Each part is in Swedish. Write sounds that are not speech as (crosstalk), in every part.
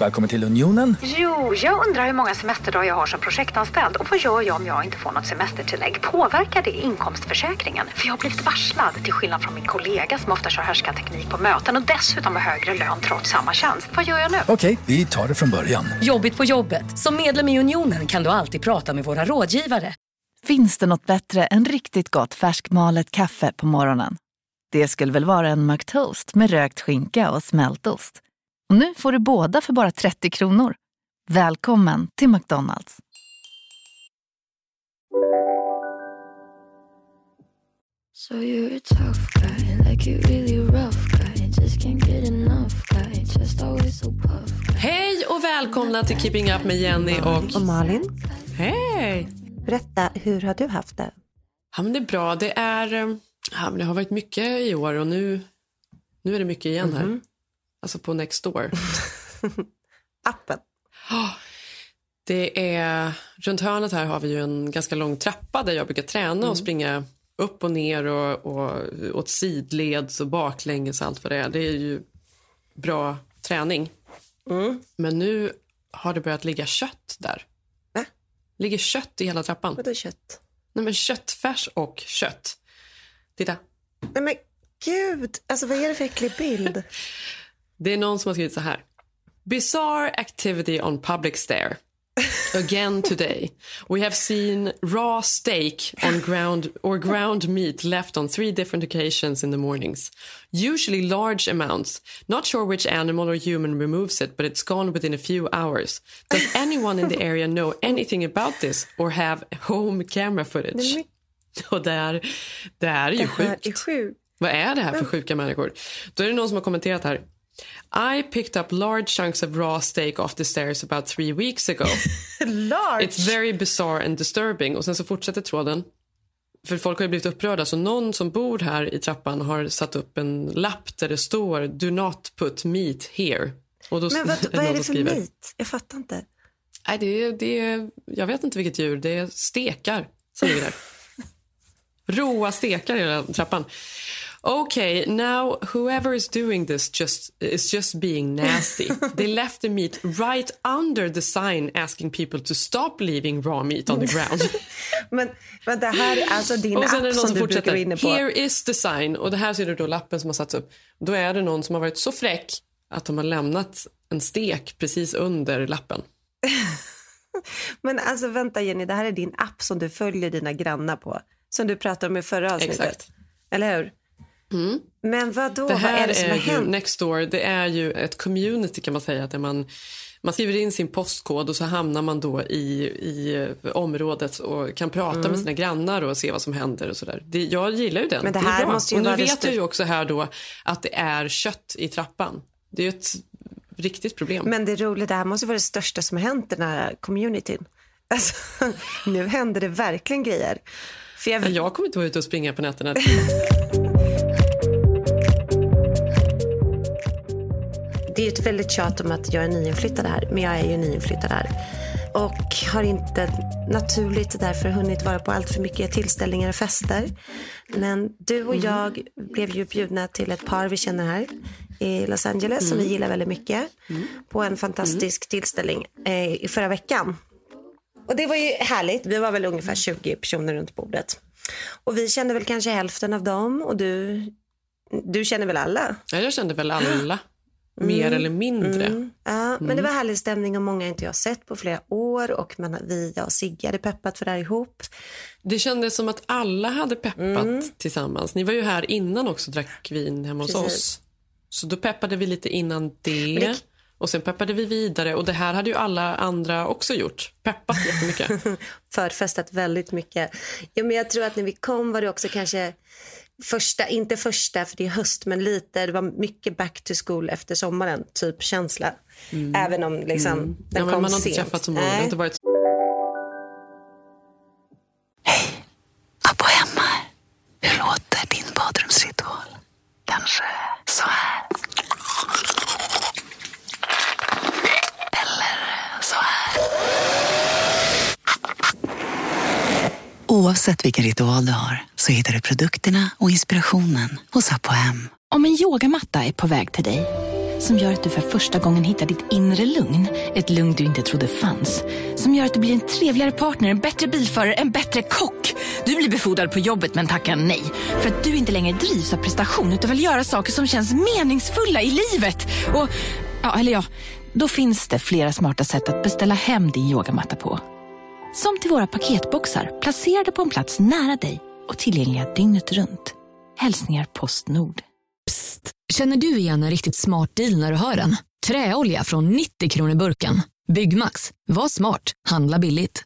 Välkommen till Unionen. Jo, jag undrar hur många semesterdagar jag har som projektanställd och vad gör jag om jag inte får något semestertillägg? Påverkar det inkomstförsäkringen? För jag har blivit varslad, till skillnad från min kollega som ofta kör teknik på möten och dessutom har högre lön trots samma tjänst. Vad gör jag nu? Okej, vi tar det från början. Jobbigt på jobbet. Som medlem i Unionen kan du alltid prata med våra rådgivare. Finns det något bättre än riktigt gott färskmalet kaffe på morgonen? Det skulle väl vara en McToast med rökt skinka och smältost. Och nu får du båda för bara 30 kronor. Välkommen till McDonalds. So you're a tough guy, like you really rough guy. Just can't get enough guy, just always so puff. Hej och välkomna till Keeping Up med Jenny och... Och Malin, Hej! berätta, hur har du haft det? Ja, men det är bra. Det, är, eh, ja, men det har varit mycket i år och nu, nu är det mycket igen här. Alltså på Nextdoor. (laughs) Appen. Det är, runt hörnet här har vi ju en ganska lång trappa där jag brukar träna och springa upp och ner och, och åt sidleds och baklänges och allt vad det är. Det är ju bra träning. Men nu har det börjat ligga kött där. Va? ligger kött i hela trappan. Vadå kött? Nej, men köttfärs och kött. Titta. Nej men gud, alltså vad är det för äcklig bild? (laughs) Det är någon som har skrivit så här. Bizarre activity on public stair. Again today. We have seen raw steak on ground or ground meat left on three different occasions in the mornings. Usually large amounts. Not sure which animal or human removes it, but it's gone within a few hours. Does anyone in the area know anything about this or have home camera footage? Och det är, det är ju det här sjukt. är sjukt. Vad är det här för sjuka människor? Då är det någon som har kommenterat här. I picked up large chunks of raw steak off the stairs about three weeks ago. (laughs) Large. It's very bizarre and disturbing. Och sen så fortsätter tråden. För folk har ju blivit upprörda så någon som bor här i trappan har satt upp en lapp där det står Do not put meat here. Och då Men vad, (laughs) vad är det för meat? Jag fattar inte. Nej, det är, det är, jag vet inte vilket djur. Det är stekar som ligger där. (laughs) Råa stekar i hela trappan. Okay, now whoever is doing this just is just being nasty. (laughs) They left the meat right under the sign asking people to stop leaving raw meat on the ground. (laughs) Men, men det här är alltså din och sen är det app någon som som du brukar inne på. Here is the sign. Och det här ser du då lappen som har satts upp. Då är det någon som har varit så fräck att de har lämnat en stek precis under lappen. (laughs) Men alltså vänta Jenny, det här är din app som du följer dina grannar på. Som du pratade om i förra avsnittet. Exakt. Eller hur? Men vad då? Det vad är här det som är, har hänt? Nextdoor, det är ju ett community kan man säga. Där man, man skriver in sin postkod och så hamnar man då i, i området och kan prata med sina grannar och se vad som händer och sådär. Det, jag gillar ju den. Men det är här bra. måste ju och nu det vet jag ju också här då att det är kött i trappan. Det är ett riktigt problem. Men det roliga, det här måste vara det största som har hänt den här communityn. (laughs) Alltså, nu händer det verkligen grejer. För jag, Men jag kommer inte vara ute och springa på nätterna. (laughs) Det är ett väldigt tjat om att jag är nyinflyttad här, men jag är ju nyinflyttad här. Och har inte naturligt därför hunnit vara på allt för mycket tillställningar och fester. Men du och jag blev ju bjudna till ett par vi känner här i Los Angeles som vi gillar väldigt mycket. På en fantastisk tillställning eh, i förra veckan. Och det var ju härligt. Vi var väl ungefär 20 personer runt bordet. Och vi kände väl kanske hälften av dem och du, du känner väl alla? Ja, jag kände väl alla, (gasps) mer eller mindre. Mm. Ja, men det var härlig stämning och många inte jag har sett på flera år och man, vi, jag och Sigge hade peppat för det här ihop. Det kändes som att alla hade peppat tillsammans. Ni var ju här innan också och drack vin hemma hos Precis. oss. Så då peppade vi lite innan det. det- Och sen peppade vi vidare. Och det här hade ju alla andra också gjort. Peppat jättemycket. (laughs) Förfestat väldigt mycket. Ja, men jag tror att när vi kom var det också kanske första, inte första för det är höst, men lite, det var mycket back to school efter sommaren, typ känsla. Även om liksom, den ja, men kom man har inte träffat så många. Inte varit Abbo hemma. Hur låter din badrumsritual? Kanske så här. Eller så här. Oavsett vilken ritual du har så hittar du produkterna och inspirationen hos Apohem. Om en yogamatta är på väg till dig, som gör att du för första gången hittar ditt inre lugn. Ett lugn du inte trodde fanns. Som gör att du blir en trevligare partner, en bättre bilförare, en bättre kock. Du blir befordrad på jobbet men tackar nej. För att du inte längre drivs av prestation utan vill göra saker som känns meningsfulla i livet. Och, ja, eller ja, då finns det flera smarta sätt att beställa hem din yogamatta på. Som till våra paketboxar placerade på en plats nära dig och tillgängliga dygnet runt. Hälsningar Postnord. Psst! Känner du igen en riktigt smart deal när du hör den? Träolja från 90 kronor burken. Byggmax. Var smart. Handla billigt.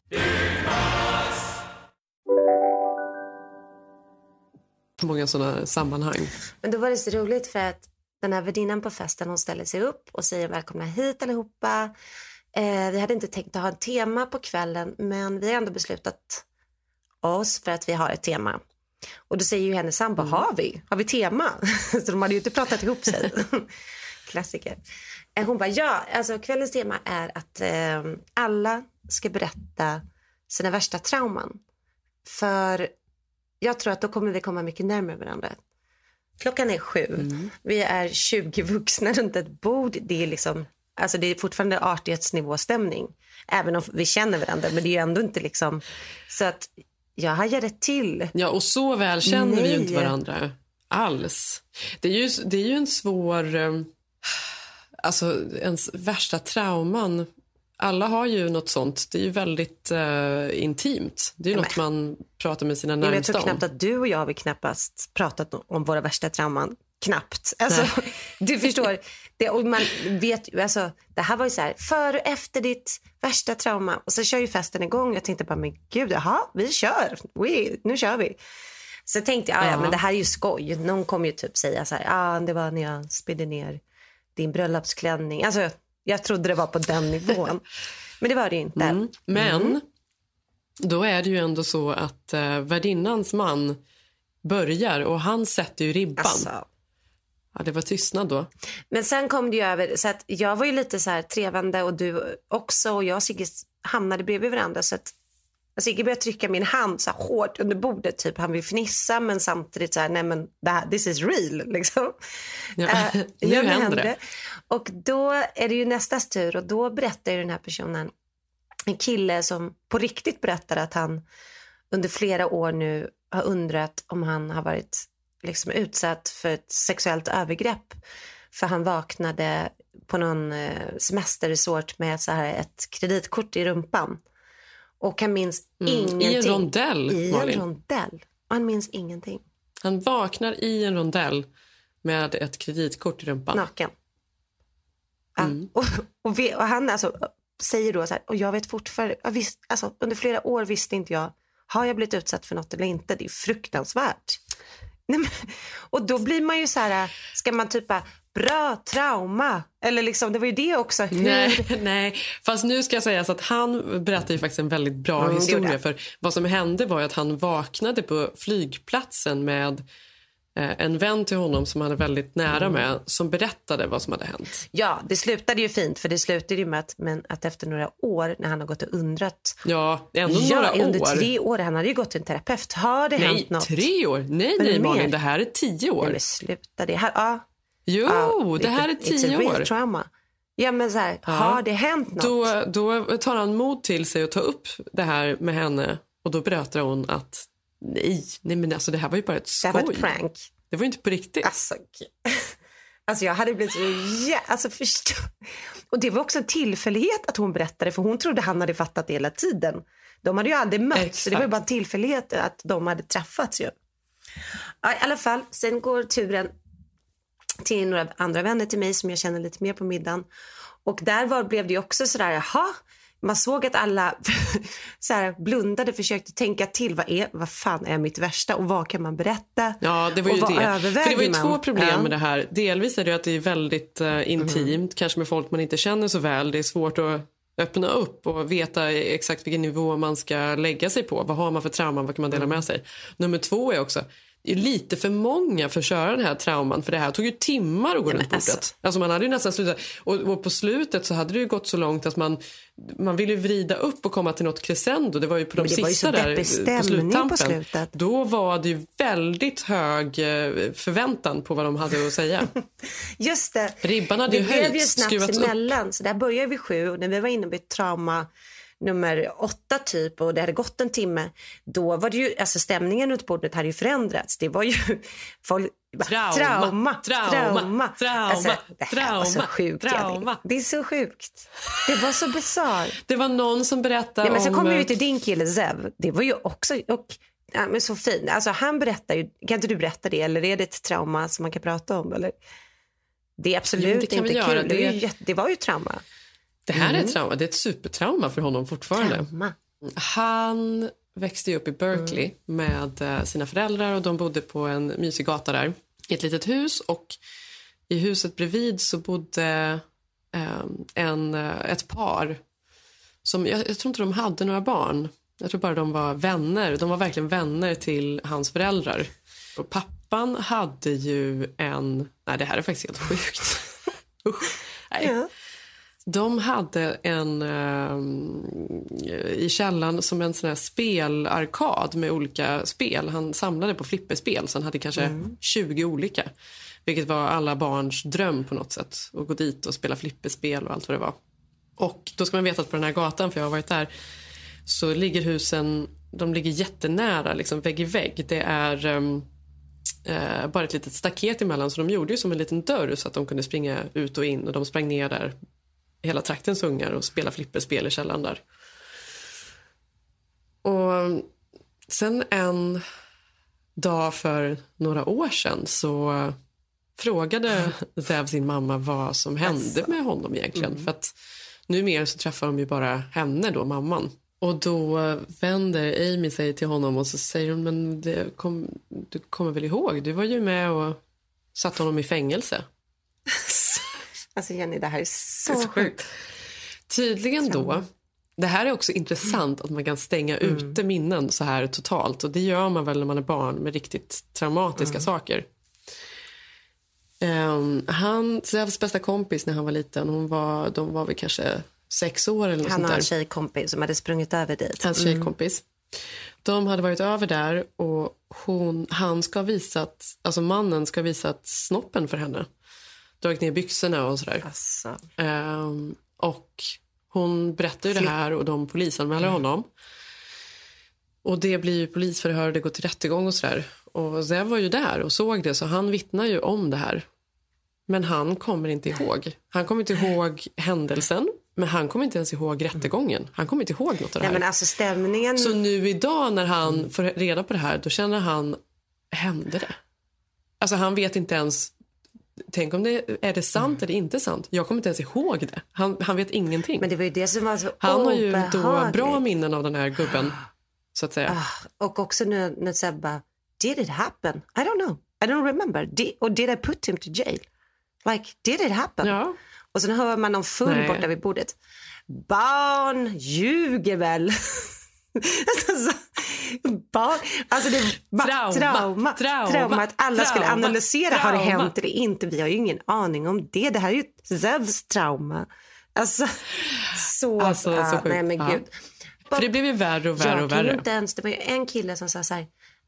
Många sådana sammanhang. Men då var det så roligt för att den här värdinnan på festen hon ställer sig upp och säger välkomna hit allihopa. Eh, vi hade inte tänkt att ha ett tema på kvällen men vi har ändå beslutat oss för att vi har ett tema. Och då säger ju hennes sambo, Mm. har vi? Har vi tema? (laughs) så de hade ju inte pratat ihop sig. (laughs) Klassiker. Eh, Hon bara, ja, alltså kvällens tema är att eh, alla ska berätta sina värsta trauman. För jag tror att då kommer vi komma mycket närmare varandra. Klockan är sju. Mm. Vi är 20 vuxna runt ett bord. Det är, liksom, alltså det är fortfarande artighetsnivåstämning. Även om vi känner varandra. Men det är ändå inte liksom... Så att jag hajade till. Ja, och så väl känner vi ju inte Nej. varandra alls. Det är ju, det är ju en svår... eh, Alltså, ens värsta trauman. Alla har ju något sånt. Det är ju väldigt eh, intimt. Det är ju man pratar med sina Jag, vet, jag närmsta tror om. knappt att du och jag har vi knappast pratat om våra värsta trauman. Knappt. Alltså, (laughs) du förstår. Det, och man vet, ju, alltså, det här var ju så här, före och efter ditt värsta trauma. Och så kör ju festen igång. Jag tänkte bara, men gud, jaha, vi kör. We, nu kör vi. Så tänkte jag, ja. men det här är ju skoj. Någon kommer ju typ säga så här, ah, det var när jag spydde ner din bröllopsklänning. Alltså, jag trodde det var på den nivån. (laughs) Men det var det ju inte. Mm. Men Mm. då är det ju ändå så att eh, värdinnans man börjar och han sätter ju ribban. Alltså, Ja, det var tystnad då. Men sen kom det ju över, så att jag var ju lite så här trevande och du också och jag och Sigge hamnade bredvid varandra så att Sigge började trycka min hand så hårt under bordet, typ han vill fnissa men samtidigt så här, nej men det här, this is real (laughs) liksom. Ja, Eh, (laughs) nu händer det. Och då är det ju nästas tur och då berättar ju den här personen, en kille som på riktigt berättar att han under flera år nu har undrat om han har varit liksom utsatt för ett sexuellt övergrepp. För han vaknade på någon eh, semesterresort med så här ett kreditkort i rumpan. Och han minns Mm. ingenting. I en rondell, I en rondell. Och han minns ingenting. Han vaknar i en rondell med ett kreditkort i rumpan. Naken. Ja. Mm. (laughs) Och, och, vi, och han alltså, säger då så här, och jag vet fortfarande, jag visst, alltså, under flera år visste inte jag, har jag blivit utsatt för något eller inte? Det är fruktansvärt. Och då blir man ju så här, ska man typ bra trauma? Eller liksom, det var ju det också. Hur? Nej, nej, fast nu ska jag säga så att han berättar ju faktiskt en väldigt bra Mm, historia. För vad som hände var ju att han vaknade på flygplatsen med en vän till honom som han är väldigt nära Mm. med som berättade vad som hade hänt. Ja, det slutade ju fint för det slutade ju med att, men att efter några år när han har gått och undrat. Ja, ändå ja, några under år. tre år. Han hade ju gått till en terapeut. Har det nej, hänt något? tre år? Nej, det nej Malin, det här är tio år. Nej, men sluta det. Här, ja, jo, ja, det här är it's a tio real år. trauma. Ja, men så här, Ja. har det hänt något? Då, då tar han mod till sig och tar upp det här med henne och då berättar hon att nej, nej men alltså det här var ju bara ett det skoj. här var ett prank. Det var ju inte på riktigt. Alltså, alltså jag hade blivit så jä... alltså, förstå... Och det var också en tillfällighet att hon berättade för hon trodde han hade fattat det hela tiden. De hade ju aldrig mötts så det var bara en tillfällighet att de hade träffats ju. Ja, I alla fall, sen går turen till några andra vänner till mig som jag känner lite mer på middagen. Och där var, blev det också sådär, jaha, man såg att alla (laughs) så här, blundade, försökte tänka till. Vad, är, vad fan är mitt värsta och vad kan man berätta? Ja, det var och ju vad det. För det var ju man? två problem Ja. med det här. Delvis är det att det är väldigt eh, intimt, kanske med folk man inte känner så väl. Det är svårt att öppna upp och veta exakt vilken nivå man ska lägga sig på. Vad har man för trauman, vad kan man dela med sig? Nummer två är också, är lite för många för att köra den här trauman. För det här tog ju timmar att gå runt bordet. alltså. Alltså. man hade ju nästan slutat. Och, och på slutet så hade det ju gått så långt att man, man ville vrida upp och komma till något crescendo. Det var ju på de sista där deppig på stämning på sluttampen. slutet. Då var det ju väldigt hög eh, förväntan på vad de hade att säga. (laughs) Just det. Ribban hade det ju blev ju höjts, snabbt skruvats upp. emellan. Så där började vi sju och när vi var inne vid trauma nummer åtta typ och det hade gått en timme. Då var det ju, alltså stämningen runt bordet hade ju förändrats. Det var ju (laughs) folk, Trauma, trauma, trauma, trauma, Alltså, det här var så trauma, sjukt. trauma. Det är så sjukt. Det var så bisarrt. Det var någon som berättade Ja, men så om... kom vi eh, ju till din kille Zev. Det var ju också... Och, ja, men så fint. Alltså, han berättar ju... Kan inte du berätta det? Eller är det ett trauma som man kan prata om? Eller? Det är absolut Jo, det inte kul. Det, det var ju trauma. Det här är Mm. ett trauma. Det är ett supertrauma för honom fortfarande. trauma. Han växte upp i Berkeley Mm. med eh, sina föräldrar och de bodde på en mysig gata där i ett litet hus och i huset bredvid så bodde eh, en, eh, ett par som, jag, jag tror inte de hade några barn. Jag tror bara de var vänner. De var verkligen vänner till hans föräldrar. Och pappan hade ju en... Nej, det här är faktiskt helt sjukt. (laughs) Usch. Nej. Ja. De hade en ehm, i källaren som en sån här spelarkad med olika spel. Han samlade på flipperspel, så han hade kanske 20 olika. Vilket var alla barns dröm på något sätt. Att gå dit och spela flipperspel och allt vad det var. Och då ska man veta att på den här gatan, för jag har varit där, så ligger husen, de ligger jättenära, liksom vägg i vägg. Det är ehm, eh, bara ett litet staket emellan, så de gjorde ju som en liten dörr så att de kunde springa ut och in och de sprang ner där hela traktens ungar och spela flipperspel i källaren där. Och sen en dag för några år sedan så frågade (laughs) Zev sin mamma vad som hände med honom egentligen. För att numera så träffar de ju bara henne då, mamman. Och då vänder Amy sig till honom och så säger hon, men kom, du kommer väl ihåg, du var ju med och satte honom i fängelse. (laughs) Alltså Jenny, det här är så, så sjukt. Tydligen då, det här är också intressant att man kan stänga ute minnen så här totalt. Och det gör man väl när man är barn med riktigt traumatiska saker. Um, han, Zevs bästa kompis när han var liten, hon var, de var väl kanske sex år eller något Han sånt har en tjejkompis som hade sprungit över dit. Hans tjejkompis. De hade varit över där och hon, han ska visat, alltså mannen ska ha visat snoppen för henne. Dragit ner byxorna och sådär. Ehm, och hon berättar ju det här och de polisanmäler honom. Och det blir ju polisförhör och det går till rättegång och sådär. Och Zev var ju där och såg det så han vittnar ju om det här. Men han kommer inte ihåg. Han kommer inte ihåg händelsen men han kommer inte ens ihåg rättegången. Han kommer inte ihåg något av det nej, här. men alltså stämningen... Så nu idag när han får reda på det här, då känner han, hände det? Alltså han vet inte ens, tänk om det är det sant eller inte sant? Jag kommer inte ens ihåg det. Han, han vet ingenting. Men det var ju det som var så han har ju då bra minnen av den här gubben, så att säga. Ah, och också när, när Sebba, did it happen? I don't know. I don't remember. Did, or did I put him to jail? Like, did it happen? Ja. Och sen hör man någon full Nej. borta vid bordet. Barn ljuger väl? (laughs) alltså, barn, alltså det var Trauma, trauma, trauma, trauma, att alla skulle trauma, analysera. Har det trauma. hänt eller inte? Vi har ju ingen aning om det. Det här är ju Zevs trauma. Alltså, så... Alltså, så sjukt. nej, men Ja. gud. För det blev ju värre och värre Jag och värre. inte ens, det var ju en kille som sa så här.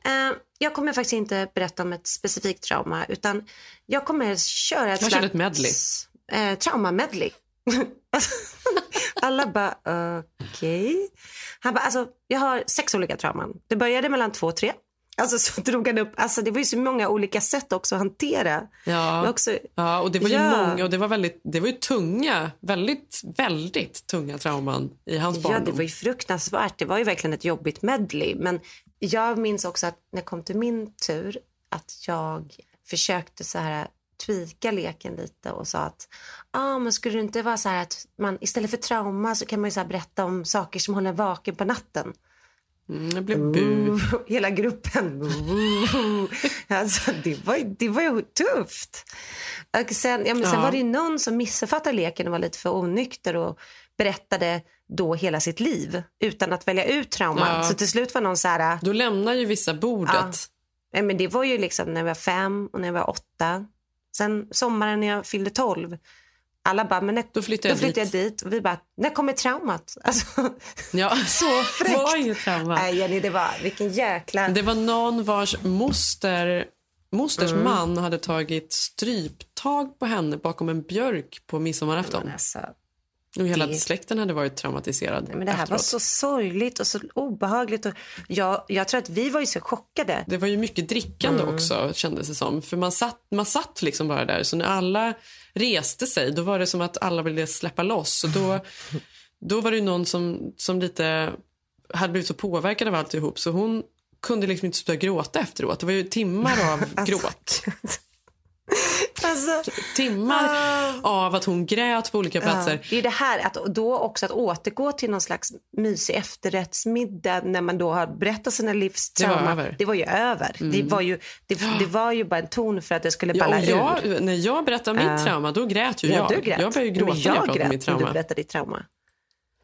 Eh, jag kommer faktiskt inte berätta om ett specifikt trauma utan jag kommer köra ett Jag kör ett medley. Eh, trauma-medley. (laughs) Alla bara okej. Han bara alltså jag har sex olika trauman. Det började mellan två och tre. Alltså så drog han upp, alltså det var ju så många olika sätt också att hantera. Ja. Också, Ja, och det var ju Ja. många och det var väldigt, det var ju tunga, väldigt, väldigt tunga trauman i hans Ja, barndom. det var ju fruktansvärt. Det var ju verkligen ett jobbigt medley. Men jag minns också att när det kom till min tur att jag försökte så här tweaka leken lite och sa att ah, men skulle det inte vara så här att man istället för trauma så kan man ju så berätta om saker som håller en vaken på natten. Mm, det blev bu. (laughs) Hela gruppen. (laughs) alltså, det, var, det var ju tufft. Och sen, ja, men sen Ja. var det någon som missuppfattade leken och var lite för onykter och berättade då hela sitt liv utan att välja ut trauman. Ja. Så till slut var någon så här... Då lämnar ju vissa bordet. Nej, men det var ju liksom när jag var fem och när jag var åtta. Sen sommaren när jag fyllde tolv. Alla bara, men när, Då flyttade jag då flyttade dit. jag dit. Och vi bara, när kommer traumat? (laughs) Alltså, Ja, (laughs) så (laughs) fräckt. var ju trauma. Nej, Jenny, det var, vilken jäkla... Det var någon vars moster, mosters Mm. man hade tagit stryptag på henne bakom en björk på midsommarafton. Men alltså, Och hela det- släkten hade varit traumatiserad men det här var efteråt. så sorgligt och så obehagligt. Och jag, jag tror att vi var ju så chockade. Det var ju mycket drickande Mm. också kändes det som. För man satt, man satt liksom bara där. Så när alla reste sig då var det som att alla ville släppa loss. Och då, (laughs) då var det någon som, som lite hade blivit så påverkad av alltihop så hon kunde liksom inte sluta gråta efteråt. Det var ju timmar av (laughs) gråt. (laughs) Alltså, Timmar av att hon grät på olika platser. Ja, det är det här, att då också att återgå till någon slags mysig efterrättsmiddag när man då har berättat sina livstrauma. Det. Det var ju över. Det, var ju, det, det var ju bara en ton för att det skulle Ja, balla och jag, ur. när jag berättade mitt Ja. trauma, då grät ju Ja, jag. du grät. Jag började ju gråta när jag pratade om mitt när du trauma. berättade ditt trauma.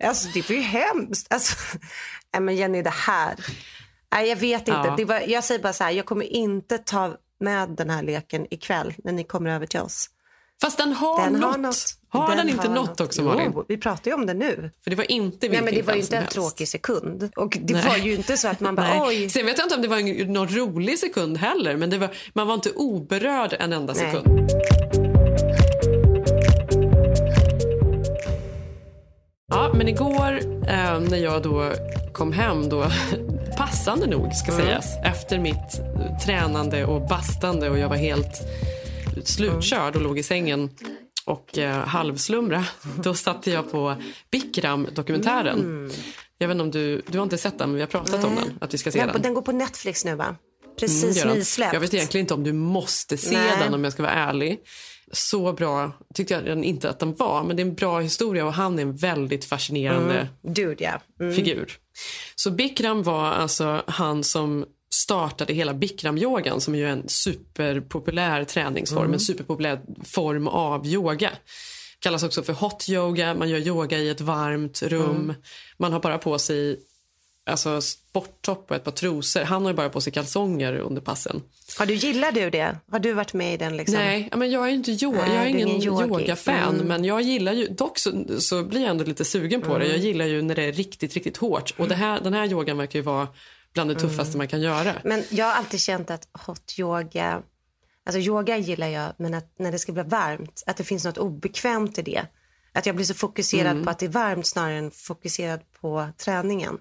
Alltså, det var ju hemskt. Alltså, (laughs) nej, men Jenny, det här. Nej, jag vet inte. Ja. Det var, jag säger bara så här, jag kommer inte ta med den här leken ikväll när ni kommer över till oss. Fast den har Den något. har något. Har den, Den inte har något något. också, Malin? Jo, vi pratar ju om det nu. För det var inte Nej, men det var ju inte en helst. tråkig sekund. Och det Nej. var ju inte så att man bara, (laughs) oj. Sen vet jag inte om det var en, någon rolig sekund heller, men det var, man var inte oberörd en enda Nej. sekund. Ja, men igår eh, när jag då kom hem, då, (laughs) passande nog ska Mm. sägas, efter mitt eh, tränande och bastande och jag var helt slutkörd och låg i sängen och eh, halvslumra, (laughs) då satte jag på Bikram-dokumentären. Mm. Jag vet inte om du, du har inte sett den, men vi har pratat om den, att vi ska se Den, den. den går på Netflix nu va? Mm, Precis den. nysläppt. Jag vet egentligen inte om du måste se Nej. den om jag ska vara ärlig. Så bra tyckte jag inte att den var, men det är en bra historia och han är en väldigt fascinerande Dude, ja. Mm. figur. Så Bikram var alltså han som startade hela Bikram-yogan som är ju en superpopulär träningsform, en superpopulär form av yoga. Kallas också för hot yoga, man gör yoga i ett varmt rum. Man har bara på sig alltså sporttopp och ett par trosor. Han har ju bara på sig kalsonger under passen. Har du, gillar du det? Har du varit med i den liksom? Nej, men jag är inte yoga, Nej, jag är ingen ingen yogafan. Mm. Men jag gillar ju, dock så, så blir jag ändå lite sugen på det. Mm. Jag gillar ju när det är riktigt, riktigt hårt. Och det här, den här yogan verkar ju vara bland det tuffaste man kan göra. Men jag har alltid känt att hot yoga, alltså yoga gillar jag, men att när det ska bli varmt, att det finns något obekvämt i det. Att jag blir så fokuserad Mm. på att det är varmt snarare än fokuserad på träningen.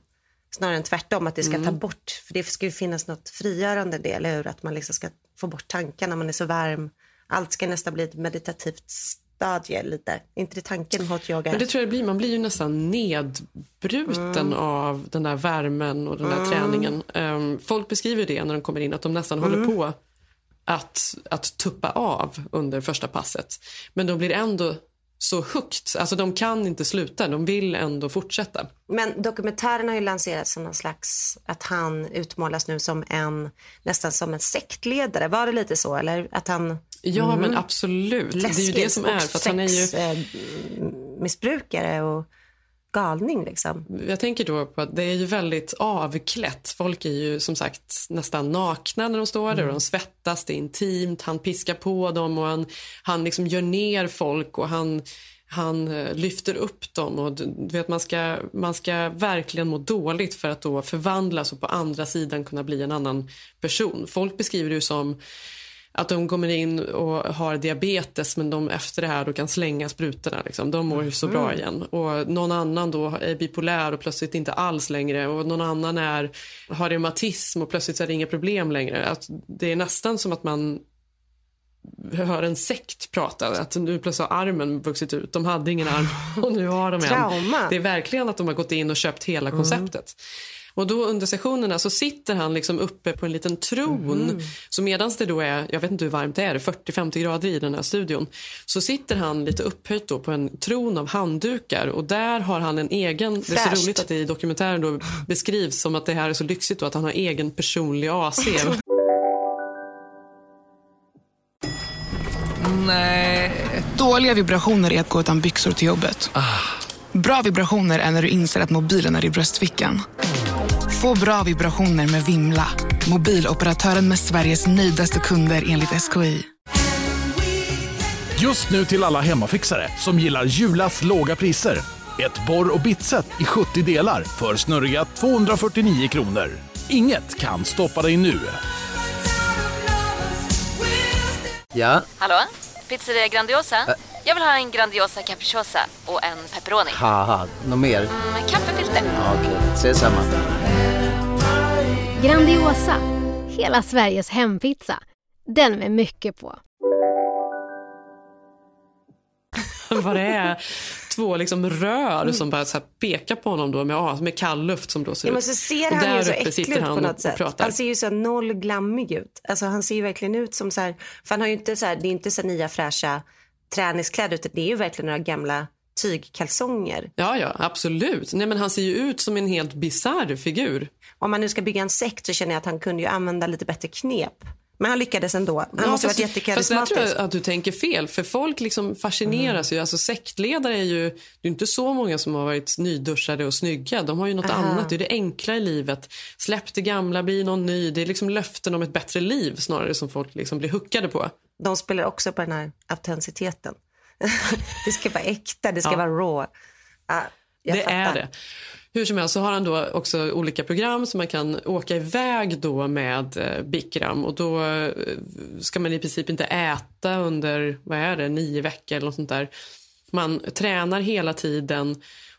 Snarare än tvärtom, att det ska ta Mm. bort, för det ska ju finnas något frigörande det, eller hur? Att man liksom ska få bort tankarna när man är så varm. Allt ska nästan bli ett meditativt stadie lite. Inte det tanken hot yoga? Men det tror jag det blir, man blir ju nästan nedbruten Mm. av den där värmen och den där träningen. Ehm, folk beskriver det när de kommer in, att de nästan Mm. håller på att, att tuppa av under första passet. Men de blir ändå så högt, alltså de kan inte sluta, de vill ändå fortsätta. Men dokumentären har ju lanserats som någon slags, att han utmålas nu som en, nästan som en sektledare. Var det lite så eller? Att han Ja, men absolut. det är ju det som är. För att han är ju, missbrukare och galning liksom. jag tänker då på att det är ju väldigt avklätt. Folk är ju som sagt nästan nakna när de står där och de svettas, det är intimt. Han piskar på dem och han, han liksom gör ner folk och han, han eh, lyfter upp dem. Och du vet, man, ska, man ska verkligen må dåligt för att då förvandlas och på andra sidan kunna bli en annan person. Folk beskriver det ju som att de kommer in och har diabetes men de efter det här då kan slänga sprutorna. Liksom. De mår ju så bra igen. Och någon annan då är bipolär och plötsligt inte alls längre. Och någon annan är, har reumatism och plötsligt är det inga problem längre. Att det är nästan som att man hör en sekt prata. Att nu plötsligt har armen vuxit ut. De hade ingen arm (laughs) och nu har de en. Trauma. Det är verkligen att de har gått in och köpt hela konceptet. Och då under sessionerna så sitter han liksom uppe på en liten tron. Så medans det då är, jag vet inte hur varmt det är, 40-50 grader i den här studion. Så sitter han lite upphöjt då på en tron av handdukar och där har han en egen, det är så Fräscht. roligt att det i dokumentären då beskrivs som att det här är så lyxigt då att han har egen personlig AC. (laughs) Nej. Dåliga vibrationer är att gå utan byxor till jobbet. Bra vibrationer är när du inser att mobilen är i bröstfickan. Få bra vibrationer med Vimla. Mobiloperatören med Sveriges nöjdaste kunder enligt SKI. Just nu till alla hemmafixare som gillar Julas låga priser. Ett borr och bitset i 70 delar för snurriga 249 kronor. Inget kan stoppa dig nu. Ja, Hallå? Pizzeria Grandiosa? Jag vill ha en Grandiosa capriciosa och en pepperoni. något mer? Med kaffefilter. Ja, Okej, ses samma. Grandiosa, hela Sveriges hempizza. Den med mycket på. (laughs) Vad det är två liksom rör som bara så här pekar på honom då med, med kall luft som blåser Ja, men ut. så ser han ju där så uppe äcklig sitter ut han på något och sätt. pratar. Han ser ju så noll glammig ut. Alltså han ser ju verkligen ut som så här, för han har ju inte så här, det är inte så nya fräscha träningskläder utan det är ju verkligen några gamla tygkalsonger. Ja, ja, absolut. Nej, men han ser ju ut som en helt bisarr figur. Om man nu ska bygga en sekt så känner jag att han kunde ju använda lite bättre knep. Men han lyckades ändå. Han Ja, måste ha varit Fast där tror jag att du tänker fel. För folk liksom fascineras ju. Alltså sektledare är ju, det är inte så många som har varit nyduschade och snygga. De har ju något Aha. annat. Det är det enkla i livet. Släpp det gamla, bli någon ny. Det är liksom löften om ett bättre liv snarare som folk liksom blir huckade på. De spelar också på den här autenticiteten. (laughs) det ska vara äkta, det ska Ja. vara raw. Jag det fattar. är det. Hur som helst så har han då också olika program som man kan åka iväg då med eh, Bikram. Och då eh, ska man i princip inte äta under, vad är det, nio veckor eller något sånt där. Man tränar hela tiden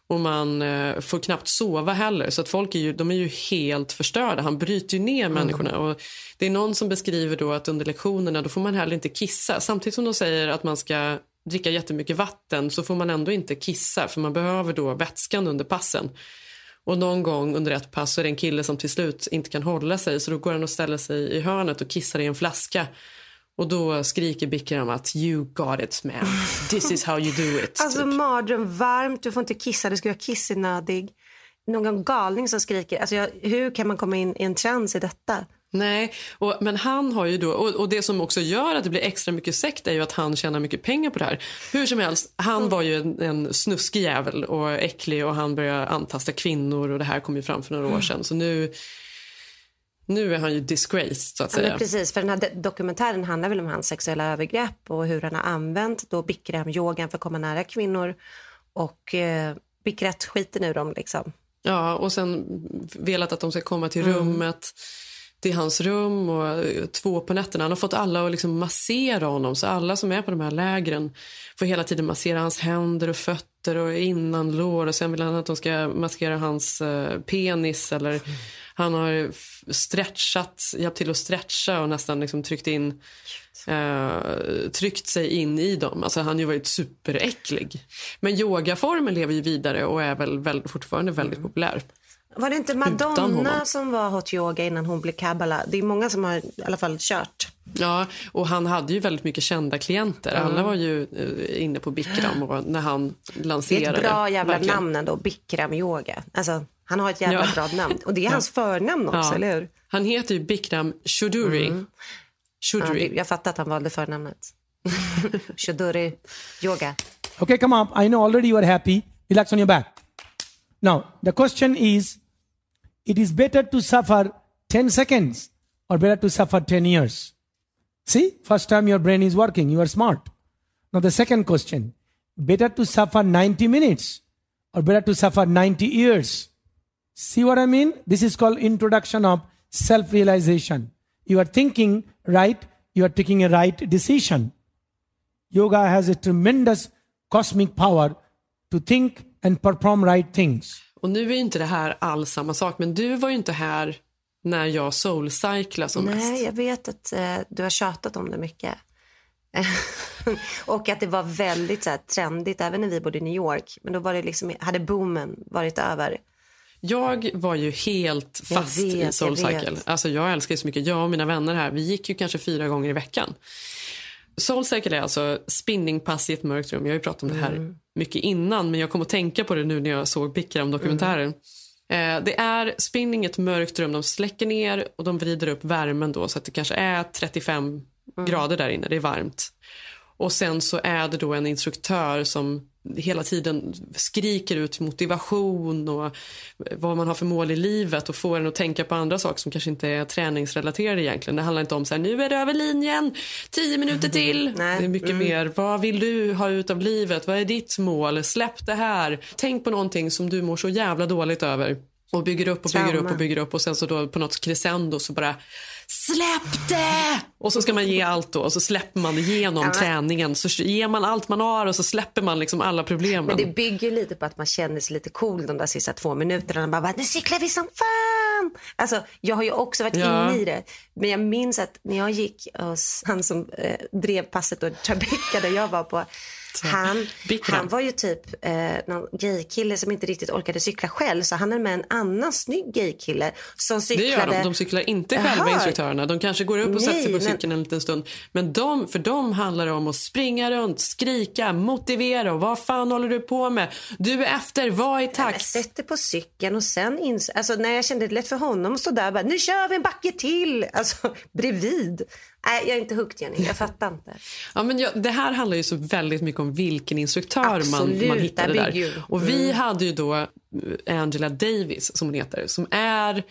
och man eh, får knappt sova heller. Så att folk är ju, de är ju helt förstörda. Han bryter ju ner människorna. Och det är någon som beskriver då att under lektionerna då får man heller inte kissa. Samtidigt som de säger att man ska dricka jättemycket vatten så får man ändå inte kissa för man behöver då vätskan under passen. Och någon gång under ett pass så är det en kille som till slut inte kan hålla sig så då går han och ställer sig i hörnet och kissar i en flaska. Och då skriker Bikram att you got it man, this is how you do it. (laughs) Alltså mardröm, varmt, du får inte kissa, du ska vara kissenödig. Någon galning som skriker. Alltså, jag, hur kan man komma in i en trans i detta? Nej, och, men han har ju då, och, och det som också gör att det blir extra mycket sekt är ju att han tjänar mycket pengar på det här. Hur som helst, han var ju en, en snuskig jävel och äcklig och han började antasta kvinnor och det här kom ju fram för några år sedan. Så nu, nu är han ju disgraced så att Ja, säga. men precis, för den här dokumentären handlar väl om hans sexuella övergrepp och hur han har använt då Bikram-yogan för att komma nära kvinnor. Och eh, Bikrat skiter nu dem liksom. Ja, och sen velat att de ska komma till Mm. Till hans rum och eh, två på nätterna. Han har fått alla att liksom massera honom, så alla som är på de här lägren får hela tiden massera hans händer och fötter och innanlår och sen vill han att de ska massera hans eh, penis eller han har stretchat, hjälpt till att stretcha och nästan liksom tryckt in eh, tryckt sig in i dem. Alltså han har ju varit superäcklig. Men yogaformen lever ju vidare och är väl, väl fortfarande väldigt populär. Var det inte Madonna som var hot yoga innan hon blev kabbala? Det är många som har i alla fall kört. Ja, och han hade ju väldigt mycket kända klienter. Mm. Alla var ju eh, inne på Bikram och när han Det är lanserade. ett bra jävla verkligen. namn ändå, Bikram yoga. Alltså, han har ett jävla Ja. bra namn. Och det är hans förnamn också, Ja. eller hur? Han heter ju Bikram Choudhury. Mm. Ja, Choudhury. det- jag fattar att han valde förnamnet. (laughs) Choduri yoga. Okay, come up. I know already you are happy. Relax on your back. Now, the question is it is better to suffer 10 seconds or better to suffer 10 years? See, first time your brain is working, you are smart. Now, the second question better to suffer 90 minutes or better to suffer 90 years? See what I mean? This is called introduction of self realization. You are thinking right, you are taking a right decision. Yoga has a tremendous cosmic power to think and perform right things. Och nu är ju inte det här alls samma sak, men du var ju inte här när jag soulcyclade som Nej, mest. jag vet att eh, du har tjatat om det mycket. (laughs) och att det var väldigt så här, trendigt även när vi bodde i New York. Men då var det liksom, hade boomen varit över. Jag var ju helt Jag fast vet, i jag Soulcycle. vet. Alltså jag älskar ju så mycket. Jag och mina vänner här, vi gick ju kanske fyra gånger i veckan. Soulcycle är alltså spinningpass i ett mörkt rum. Jag har ju pratat om det här Mm. mycket innan, men jag kom att tänka på det nu när jag såg Bikram-dokumentären. Eh, det är spinning i ett mörkt rum. De släcker ner och de vrider upp värmen då så att det kanske är 35 Mm. grader där inne. Det är varmt. Och sen så är det då en instruktör som hela tiden skriker ut motivation och vad man har för mål i livet och får en att tänka på andra saker som kanske inte är träningsrelaterade egentligen. Det handlar inte om så här, nu är det över linjen, tio minuter till. (laughs) Det är mycket mer, vad vill du ha ut av livet? Vad är ditt mål? Släpp det här. Tänk på någonting som du mår så jävla dåligt över och bygger upp och bygger upp Trauma. och bygger upp och sen så då på något crescendo så bara Släpp det! Och så ska man ge allt då och så släpper man igenom Ja, träningen. Så ger man allt man har och så släpper man liksom alla problemen. Men det bygger lite på att man känner sig lite cool de där sista två minuterna. Man bara, nu cyklar vi som fan! Alltså, jag har ju också varit Ja. inne i det. Men jag minns att när jag gick han som eh, drev passet och Tribeca där jag var på. Han, han var ju typ eh, någon gaykille som inte riktigt orkade cykla själv. Så han är med en annan snygg gaykille som Det cyklade. gör de. De cyklar inte själva, instruktörerna. De kanske går upp och sätter sig på cykeln en liten stund. Men de, för dem handlar det om att springa runt, skrika, motivera. Och vad fan håller du på med? Du är efter, var i Jag takt. sätter på cykeln och sen ins- alltså när jag kände det lätt för honom att stå där och bara, nu kör vi en backe till, alltså (laughs) bredvid. Nej, jag är inte hooked Jenny, jag fattar inte. (laughs) Ja, men jag, det här handlar ju så väldigt mycket om vilken instruktör man, Absolut, man hittade där Och vi Mm. hade ju då eh, Angela Davis, som hon heter, som är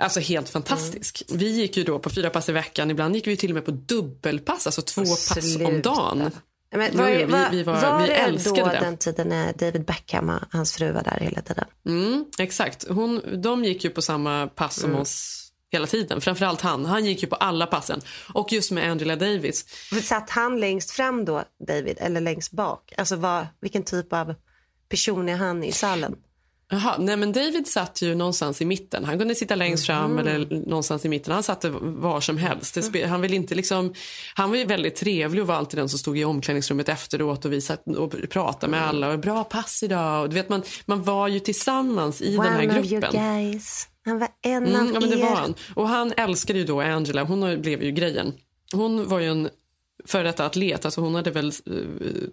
Alltså helt fantastisk. Mm. Vi gick ju då på fyra pass i veckan. Ibland gick vi till och med på dubbelpass, alltså två pass om dagen. Men var, jo, vi- vi var- var vi det älskade då det. den tiden när David Beckham och hans fru var där hela tiden? Mm, exakt. Hon, de gick ju på samma pass som Mm. oss hela tiden. Framförallt han. Han gick ju på alla passen. Och just med Angela Davis. Satt han längst fram då, David, eller längst bak? Alltså vad, vilken typ av person är han i salen? Jaha, nej men David satt ju någonstans i mitten. Han kunde sitta längst fram Mhm. eller någonstans i mitten. Han satt var som helst. Han, vill inte liksom, han var ju väldigt trevlig och var alltid den som stod i omklädningsrummet efteråt och vi satt och pratade med alla. Och, Bra pass idag. Och du vet, man, man var ju tillsammans i den här One of gruppen. guys. Han var en Mm, av ja, men det er. var han. Och han älskade ju då Angela. Hon blev ju grejen. Hon var ju en före detta atlet. Alltså hon hade väl eh,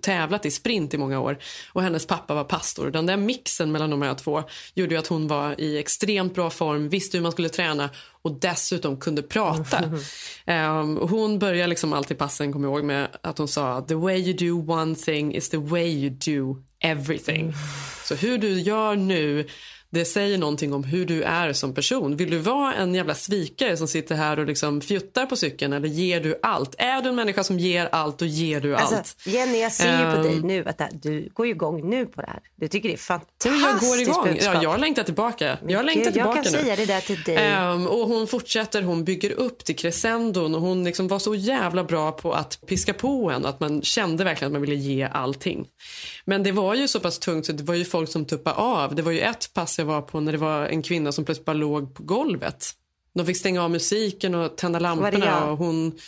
tävlat i sprint i många år. Och hennes pappa var pastor. Den där mixen mellan de här två gjorde ju att hon var i extremt bra form, visste hur man skulle träna och dessutom kunde prata. (laughs) Och hon började liksom alltid passen, kommer ihåg, med att hon sa the way you do one thing is the way you do everything. Så hur du gör nu det säger någonting om hur du är som person. Vill du vara en jävla svikare som sitter här och liksom fjuttar på cykeln eller ger du allt? Är du en människa som ger allt och ger du allt? Alltså, Jenny, jag ser ju på Ehm. dig nu att du går igång nu på det här. Du tycker det är fantastiskt jag går igång. budskap. Ja, jag längtar tillbaka. Jag längtar Gud, tillbaka jag kan nu. säga det där till dig. Ehm, och hon fortsätter, hon bygger upp till crescendon och hon liksom var så jävla bra på att piska på en att man kände verkligen att man ville ge allting. Men det var ju så pass tungt så det var ju folk som tuppade av. Det var ju ett pass jag var på när det var en kvinna som plötsligt bara låg på golvet. De fick stänga av musiken och tända lamporna och hon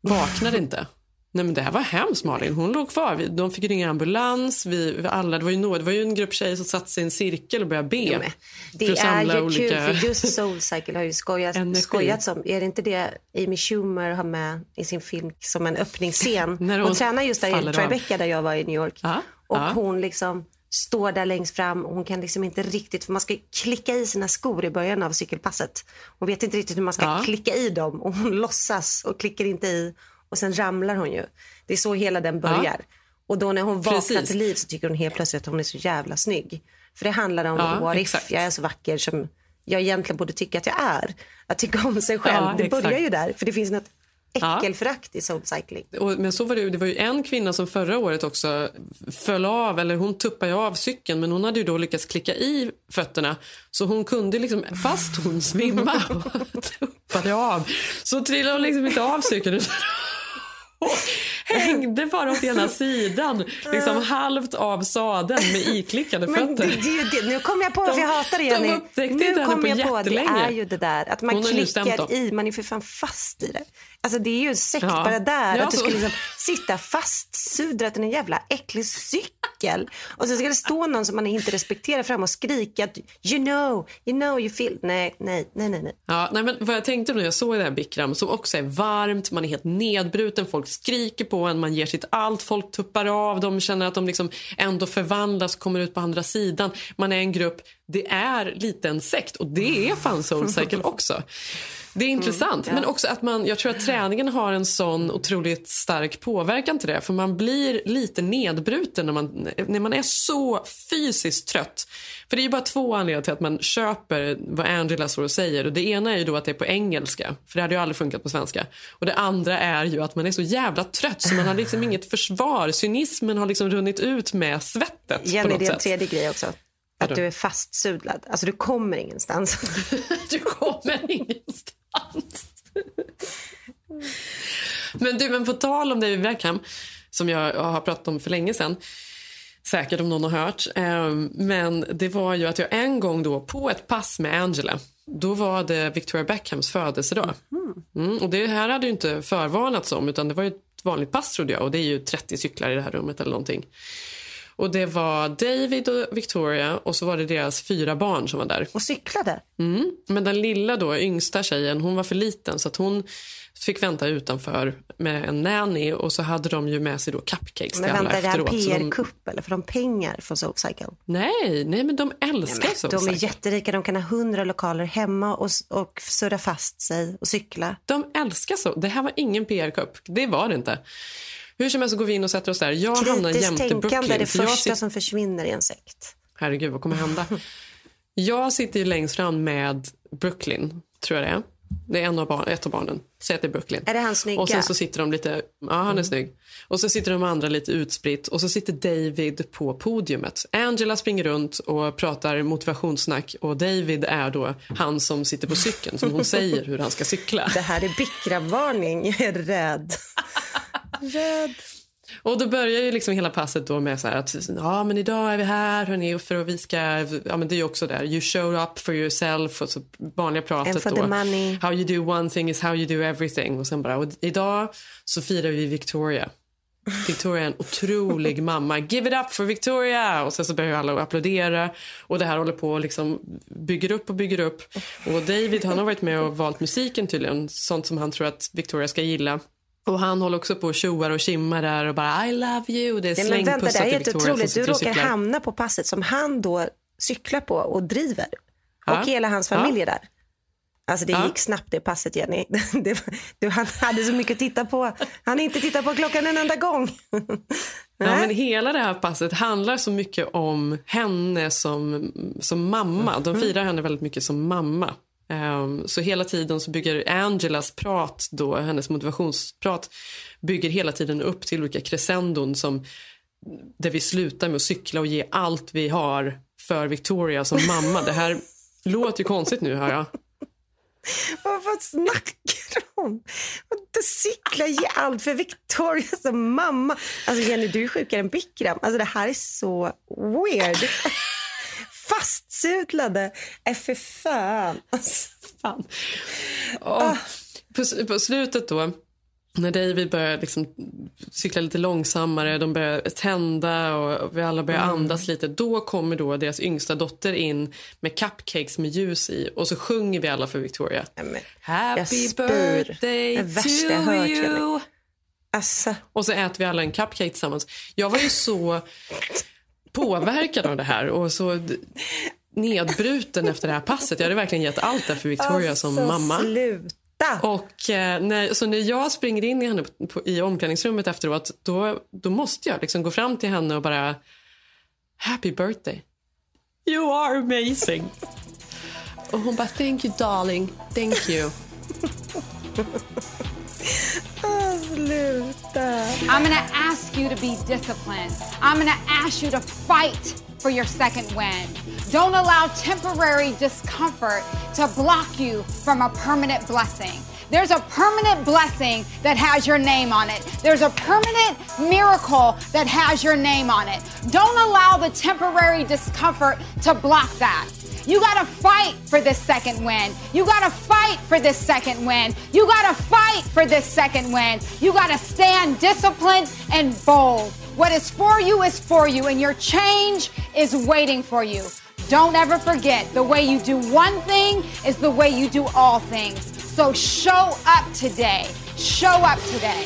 vaknade inte. Nej men det här var hemskt Malin. Hon låg kvar. De fick ringa ambulans. Vi, alla, det, var ju några, det var ju en grupp tjejer som satte sig i en cirkel och började be. För Det är ju olika... kul för just Soulcycle har ju skojat, skojats om. Är det inte det Amy Schumer har med i sin film som en öppningsscen? (laughs) När hon, hon tränar just där i av. Tribeca där jag var i New York. Och ja. hon liksom står där längst fram och hon kan liksom inte riktigt, för man ska klicka i sina skor i början av cykelpasset. Hon vet inte riktigt hur man ska Ja. klicka i dem och hon (laughs) låtsas och klickar inte i och sen ramlar hon ju. Det är så hela den börjar. Och då när hon vaknar Precis. till liv så tycker hon helt plötsligt att hon är så jävla snygg. För det handlar om Ja, what if jag är så vacker som jag egentligen borde tycka att jag är. Att tycka om sig själv. Ja, det börjar exakt. ju där. För det finns något Ja. äckelförakt i soulcycling. Och, men så var det, det var ju en kvinna som förra året också föll av, eller hon tuppade av cykeln men hon hade ju då lyckats klicka i fötterna så hon kunde liksom, fast hon svimmade och tuppade av så trillade hon liksom inte av cykeln och hängde bara åt ena sidan, liksom halvt av sadeln med iklickade det, fötter. det, ju det, nu kommer jag på varför De- jag hatar det de Jenny. upptäckte Nu inte henne kommer på jag på det jättelänge. är ju det där att man Hon klickar i, man är för fan fast i det. Alltså det är ju en sekt Ja. bara där. Ja, att du ska liksom (laughs) sitta fastsudrat i en jävla äcklig cykel. Och så ska det stå någon som man inte respekterar fram och skrika att you know, you know, you feel. Nej, nej, nej, nej. Ja, nej, men vad jag tänkte när jag såg det här Bikram som också är varmt, man är helt nedbruten, folk skriker på en, man ger sitt allt, folk tuppar av, de känner att de liksom ändå förvandlas, kommer ut på andra sidan. Man är en grupp det är lite en sekt och det är fan Soulcycle (laughs) också. Det är intressant. Mm, ja. Men också att man, jag tror att träningen har en sån otroligt stark påverkan till det. För man blir lite nedbruten när man, när man är så fysiskt trött. För det är ju bara två anledningar till att man köper vad Angela står och säger. Och det ena är ju då att det är på engelska. För det hade ju aldrig funkat på svenska. Och det andra är ju att man är så jävla trött så man har liksom inget försvar. Cynismen har liksom runnit ut med svettet på Jenny, något det är en tredje grej också. Att du är fastsudlad. Alltså du kommer ingenstans. (laughs) du kommer ingenstans. Men du, men på tal om David Beckham, som jag har pratat om för länge sedan, säkert om någon har hört, eh, men det var ju att jag en gång då på ett pass med Angela, då var det Victoria Beckhams födelsedag. Mm, och det här hade ju inte förvarnats om, utan det var ett vanligt pass trodde jag, och det är ju 30 cyklar i det här rummet eller någonting. Och det var David och Victoria och så var det deras fyra barn som var där. Och cyklade? Mm. Men den lilla då, yngsta tjejen, hon var för liten så att hon fick vänta utanför med en nanny och så hade de ju med sig då cupcakes Men till alla vänta, är det här efteråt. så de... PR-kupp eller får de pengar från Soulcycle? Nej, nej men de älskar Nej, men, De är jätterika, de kan ha hundra lokaler hemma och, och surra fast sig och cykla. De älskar så. Det här var ingen PR-kupp. Det var det inte. Hur som helst så går vi in och sätter oss där. Jag hamnar Kritiskt jämte tänkande är Brooklyn. det första sitter- som försvinner i en sekt. Herregud, vad kommer hända? (laughs) Jag sitter ju längst fram med Brooklyn, tror jag det är. Det är en av barn, ett av barnen. Säg att det är Brooklyn. Är det han snygga? Och sen så sitter de lite, ja han är Mm. snygg. Och så sitter de andra lite utspritt och så sitter David på podiumet. Angela springer runt och pratar motivationssnack och David är då han som sitter på cykeln som hon säger hur han ska cykla. Det här är Bickra-varning, jag är rädd. Rädd. Och då börjar ju liksom hela passet då med så här att ja men idag är vi här hörni för att vi ska, ja men det är ju också där, you show up for yourself och så vanliga pratet And for då. the money. How you do one thing is how you do everything och sen bara, och idag så firar vi Victoria. Victoria är en otrolig (laughs) mamma. Give it up for Victoria! Och sen så börjar alla applådera. Och det här håller på och liksom bygger upp och bygger upp. Och David han har varit med och valt musiken tydligen. Sånt som han tror att Victoria ska gilla. Och han håller också på och tjoar och kimmar där och bara I love you. Det är Nej, men vänta, det slängpussar är helt otroligt. Du råkar cyklar. hamna på passet som han då cyklar på och driver. Ja. Och hela hans Ja. familj är där. Alltså det Ja. gick snabbt det passet Jenny. (laughs) Det, du, han hade så mycket att titta på. Han inte tittat på klockan en enda gång. (laughs) Ja, men hela det här passet handlar så mycket om henne som, som mamma. De firar henne väldigt mycket som mamma. Ehm, så hela tiden så bygger Angelas prat, då, hennes motivationsprat, bygger hela tiden upp till olika crescendon som där vi slutar med att cykla och ge allt vi har för Victoria som mamma. Det här (laughs) låter ju konstigt nu hör jag. Vad, vad snackar om? Att cykla, ge allt för Victoria som mamma. Alltså Jenny, du är sjukare än Bikram. Alltså det här är så weird. Fastsudlade. Äh, för fan. (laughs) Alltså, fan. Och på, på slutet då, när David börjar liksom cykla lite långsammare, de börjar tända och vi alla börjar Mm. andas lite. Då kommer då deras yngsta dotter in med cupcakes med ljus i och så sjunger vi alla för Victoria. Happy jag spyr. birthday to hört, you. Alltså. Och så äter vi alla en cupcake tillsammans. Jag var ju så påverkad av det här och så nedbruten efter det här passet. Jag hade verkligen gett allt där för Victoria som Alltså, mamma. sluta. Och eh, när, så när jag springer in i henne på, på, i omklädningsrummet efteråt då, då måste jag liksom gå fram till henne och bara Happy birthday. You are amazing. och hon bara thank you darling, thank you. (laughs) I'm to ask you to be disciplined. I'm to ask you to fight for your second win. Don't allow temporary discomfort to block you from a permanent blessing. There's a permanent blessing that has your name on it. There's a permanent miracle that has your name on it. Don't allow the temporary discomfort to block that. You gotta fight for this second win. You gotta fight for this second win. You gotta fight for this second win. You gotta stand disciplined and bold. What is for you is for you, and your change is waiting for you. Don't ever forget the way you do one thing is the way you do all things. So show up today. Show up today.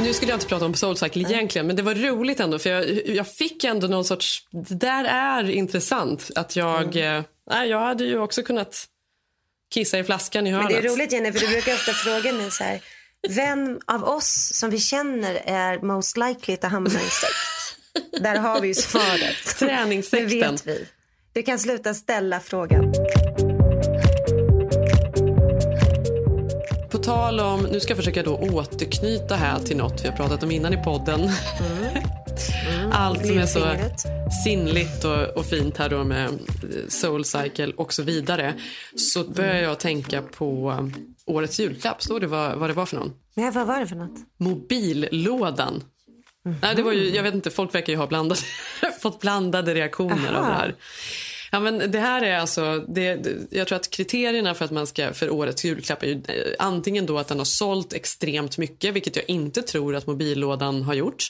Nu skulle jag inte prata om Soulcycle egentligen, men det var roligt ändå för jag, jag fick ändå någon sorts... Det där är intressant. Att jag... Mm. Nej, jag hade ju också kunnat kissa i flaskan i Men hörnet. det är roligt Jenny, för du brukar ofta (laughs) fråga mig så här. Vem av oss som vi känner är most likely att hamna i en sekt? (laughs) Där har vi ju svaret. Träningssekten. Det vet vi. Du kan sluta ställa frågan. På tal om, nu ska jag försöka då återknyta här till något vi har pratat om innan i podden. (laughs) Allt som är så sinnligt och, och fint här då med eh, Soulcycle och så vidare. Så börjar jag tänka på um, årets julklapp. Stod det vad, vad det var för någon? Nej, vad var det för något? Mobillådan. Nej, det var ju, jag vet inte, folk verkar ju ha blandade, (laughs) fått blandade reaktioner Aha. av det här. Ja, men det här är alltså, det, det- jag tror att kriterierna för att man ska för årets julklapp är ju eh, antingen då att den har sålt extremt mycket, vilket jag inte tror att mobillådan har gjort.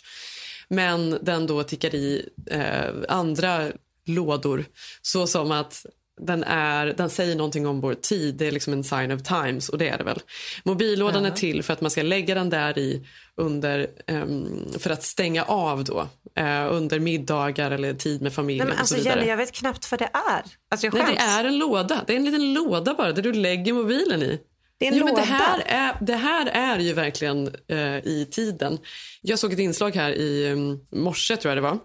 Men den då tickar i eh, andra lådor, så som att den, är, den säger någonting om vår tid. Det är liksom en sign of times och det är det väl. Mobillådan Ja. är till för att man ska lägga den där i under, ehm, för att stänga av då eh, under middagar eller tid med familjen Nej, men alltså, och så vidare. Jenny, jag vet knappt vad det är. Alltså, Nej, det är en låda. Det är en liten låda bara där du lägger mobilen i. Det är en jo, men det, här är, det här är ju verkligen eh, i tiden. Jag såg ett inslag här i um, morse, tror jag det var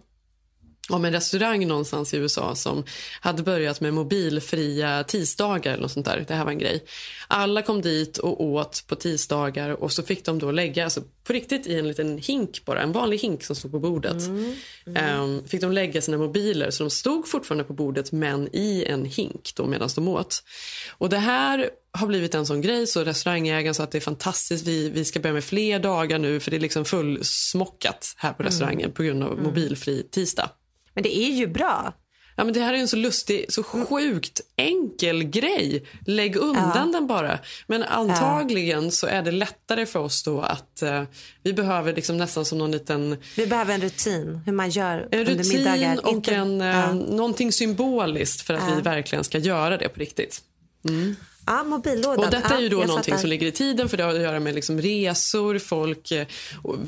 om en restaurang någonstans i USA som hade börjat med mobilfria tisdagar eller något sånt där. Det här var en grej. Alla kom dit och åt på tisdagar och så fick de då lägga, alltså på riktigt i en liten hink bara, en vanlig hink som stod på bordet. Ehm, fick de lägga sina mobiler så de stod fortfarande på bordet men i en hink då medan de åt. Och det här har blivit en sån grej så restaurangägaren sa att det är fantastiskt, vi, vi ska börja med fler dagar nu för det är liksom fullsmockat här på Mm. restaurangen på grund av mobilfri tisdag. Men det är ju bra. Ja, men det här är en så lustig, så sjukt enkel grej. Lägg undan Ja. den bara. Men antagligen så är det lättare för oss då att eh, vi behöver liksom nästan som någon liten Vi behöver en rutin, hur man gör en under rutin middagar. och Inte- en, eh, ja. någonting symboliskt för att Ja. vi verkligen ska göra det på riktigt. Mm. Ja, mobillådan. Och detta är ju Ja, då jag någonting som ligger i tiden för det har att göra med liksom resor. Folk eh,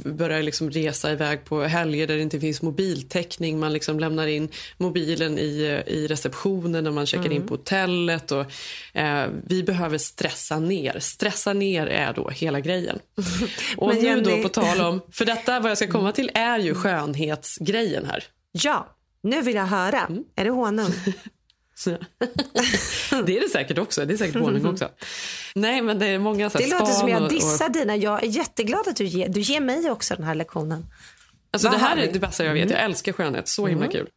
börjar liksom resa iväg på helger där det inte finns mobiltäckning. Man liksom lämnar in mobilen i, eh, i receptionen när man checkar Mm. in på hotellet. Och, eh, vi behöver stressa ner. Stressa ner är då hela grejen. (laughs) Och nu Jenny- då på tal om, (laughs) för detta vad jag ska komma till är ju skönhetsgrejen här. Ja, nu vill jag höra. Mm. Är det honung? (laughs) Det är det säkert också. Det är säkert honung också. Nej, men det är många så här Det låter som jag dissar och, dina. Jag är jätteglad att du ger, du ger mig också den här lektionen. Alltså Vad det här är det bästa jag vet. Jag Mm. älskar skönhet. Så himla Mm. kul.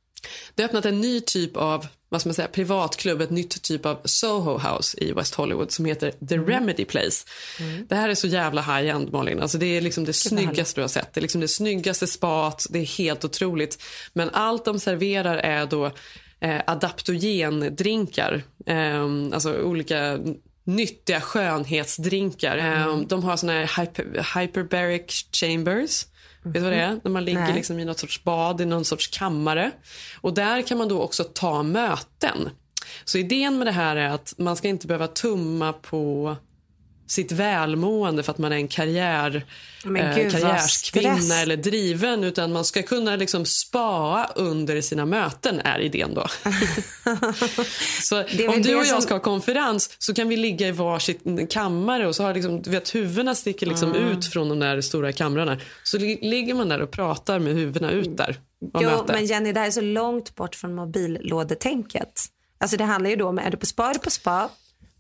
Det har öppnat en ny typ av vad man säga, privatklubb, ett nytt typ av Soho House i West Hollywood som heter The Mm. Remedy Place. Det här är så jävla high-end Malin. Alltså det är liksom det snyggaste du har sett. Det är liksom det snyggaste spat. Det är helt otroligt. Men allt de serverar är då eh, adaptogendrinkar. Eh, alltså olika nyttiga skönhetsdrinkar. Eh, de har såna här hyper, hyperbaric chambers. Vet du vad det är? När man ligger Nej. liksom i något sorts bad, i någon sorts kammare. Och där kan man då också ta möten. Så idén med det här är att man ska inte behöva tumma på sitt välmående för att man är en karriär, eh, karriärskvinna eller driven utan man ska kunna liksom spaa under sina möten är idén då. (laughs) så om du och jag ska ha konferens så kan vi ligga i varsitt kammare och så har liksom, du vet huvudena sticker liksom Mm. ut från de där stora kamrarna. Så li- ligger man där och pratar med huvudena ut där. Jo, möte. men Jenny, det här är så långt bort från mobillådetänket. Alltså det handlar ju då om, är du på spa, är du på spa,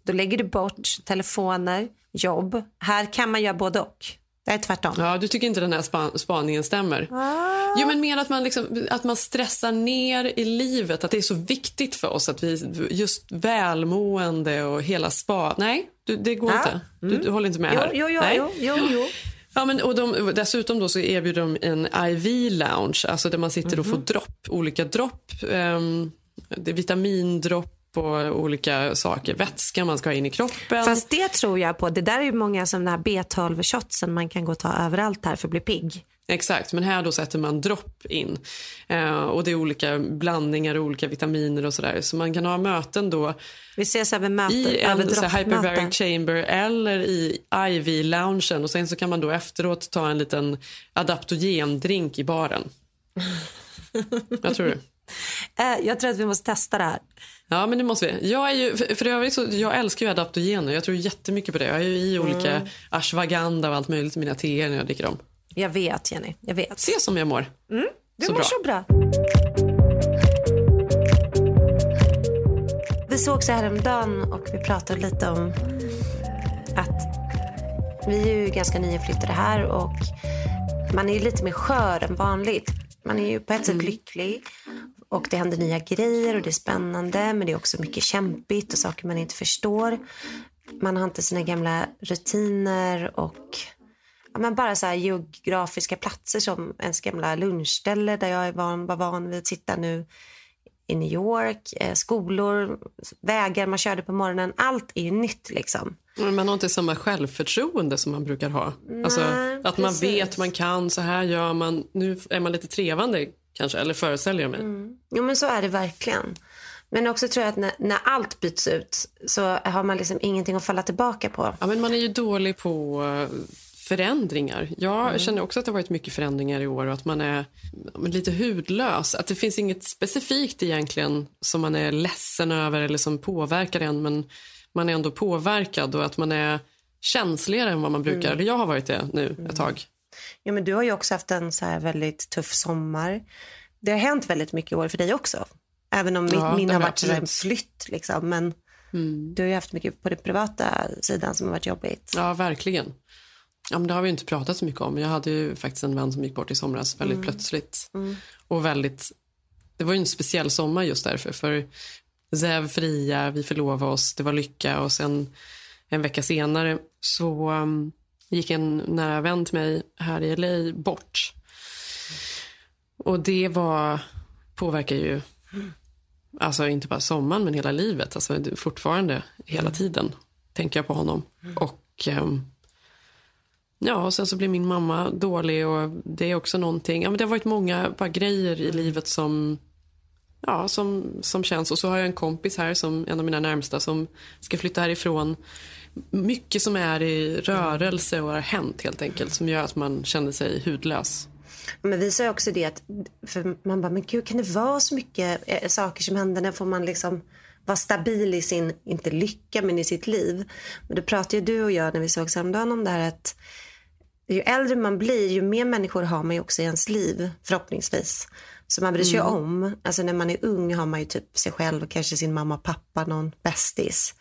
då lägger du bort telefoner, jobb. Här kan man göra både och. Det är tvärtom. Ja, du tycker inte den här span- spaningen stämmer? Ah. Jo, men mer att man, liksom, att man stressar ner i livet. Att det är så viktigt för oss att vi just välmående och hela spa. Nej, du, det går Ja. inte. Du, Mm. du håller inte med Jo, här. jo, jo, Nej. jo, jo, jo. Ja, men, och de, dessutom då så erbjuder de en IV-lounge, alltså där man sitter och Mhm. får dropp, olika dropp. Um, det är vitamindropp och olika saker, vätska man ska ha in i kroppen. Fast det tror jag på. Det där är ju många som den här B12-shotsen man kan gå och ta överallt här för att bli pigg. Exakt, men här då sätter man dropp in. Eh, och det är olika blandningar och olika vitaminer och sådär. Så man kan ha möten då Vi ses över möten, i över en så här hyperbaric chamber eller i IV-loungen och sen så kan man då efteråt ta en liten adaptogendrink i baren. (laughs) Jag tror det. Eh, Jag tror att vi måste testa det här. Ja, men det måste vi. Jag, är ju, för, övrigt så, jag älskar ju adaptogener. Jag tror jättemycket på det. Jag är i olika Mm. ashwagandha och allt möjligt i mina teer när jag dricker dem. Jag vet, Jenny. Jag vet. Se som jag mår. Mm, du Så mår bra. så bra. Vi sågs häromdagen och vi pratade lite om att vi är ju ganska nyinflyttade här och man är ju lite mer skör än vanligt. Man är ju på ett sätt lycklig och det händer nya grejer och det är spännande men det är också mycket kämpigt och saker man inte förstår. Man har inte sina gamla rutiner och ja, men bara så här geografiska platser som ens gamla lunchställe där jag är van, var van vid att sitta nu i New York, eh, skolor, vägar man körde på morgonen. Allt är ju nytt liksom. Man har inte samma självförtroende som man brukar ha. alltså, Nej, att man precis. vet, man kan, så här gör man. Nu är man lite trevande kanske, eller föreställer jag mig. Jo men så är det verkligen. Men också tror jag att när, när allt byts ut så har man liksom ingenting att falla tillbaka på. Ja, men man är ju dålig på eh, förändringar. Jag känner också att det har varit mycket förändringar i år och att man är lite hudlös. Att det finns inget specifikt egentligen som man är ledsen över eller som påverkar en men man är ändå påverkad och att man är känsligare än vad man brukar. Mm. Eller jag har varit det nu ett tag. Ja, men du har ju också haft en så här väldigt tuff sommar. Det har hänt väldigt mycket i år för dig också. Även om Ja, min har varit en flytt. Liksom. Men du har ju haft mycket på den privata sidan som har varit jobbigt. Ja, verkligen. Ja, men det har vi inte pratat så mycket om. Jag hade ju faktiskt en vän som gick bort i somras väldigt Mm. plötsligt. Mm. Och väldigt, det var ju en speciell sommar just därför. För Zev fria, vi förlovade oss, det var lycka och sen en vecka senare så um, gick en nära vän till mig här i LA bort. Och det var, påverkar ju, alltså inte bara sommaren men hela livet. Alltså fortfarande, hela tiden tänker jag på honom. Och ehm, Ja, och sen så blir min mamma dålig och det är också någonting. Ja, men det har varit många bara grejer i livet som, ja, som, som känns. Och så har jag en kompis här, som en av mina närmsta, som ska flytta härifrån. Mycket som är i rörelse och har hänt helt enkelt som gör att man känner sig hudlös. Men vi sa också det att, för man bara, men gud kan det vara så mycket eh, saker som händer? När får man liksom vara stabil i sin, inte lycka, men i sitt liv? Men då pratade ju du och jag när vi såg häromdagen om det här att ju äldre man blir, ju mer människor har man ju också i ens liv, förhoppningsvis. Så man bryr sig Mm. om. Alltså när man är ung har man ju typ sig själv, kanske sin mamma och pappa, någon bästis.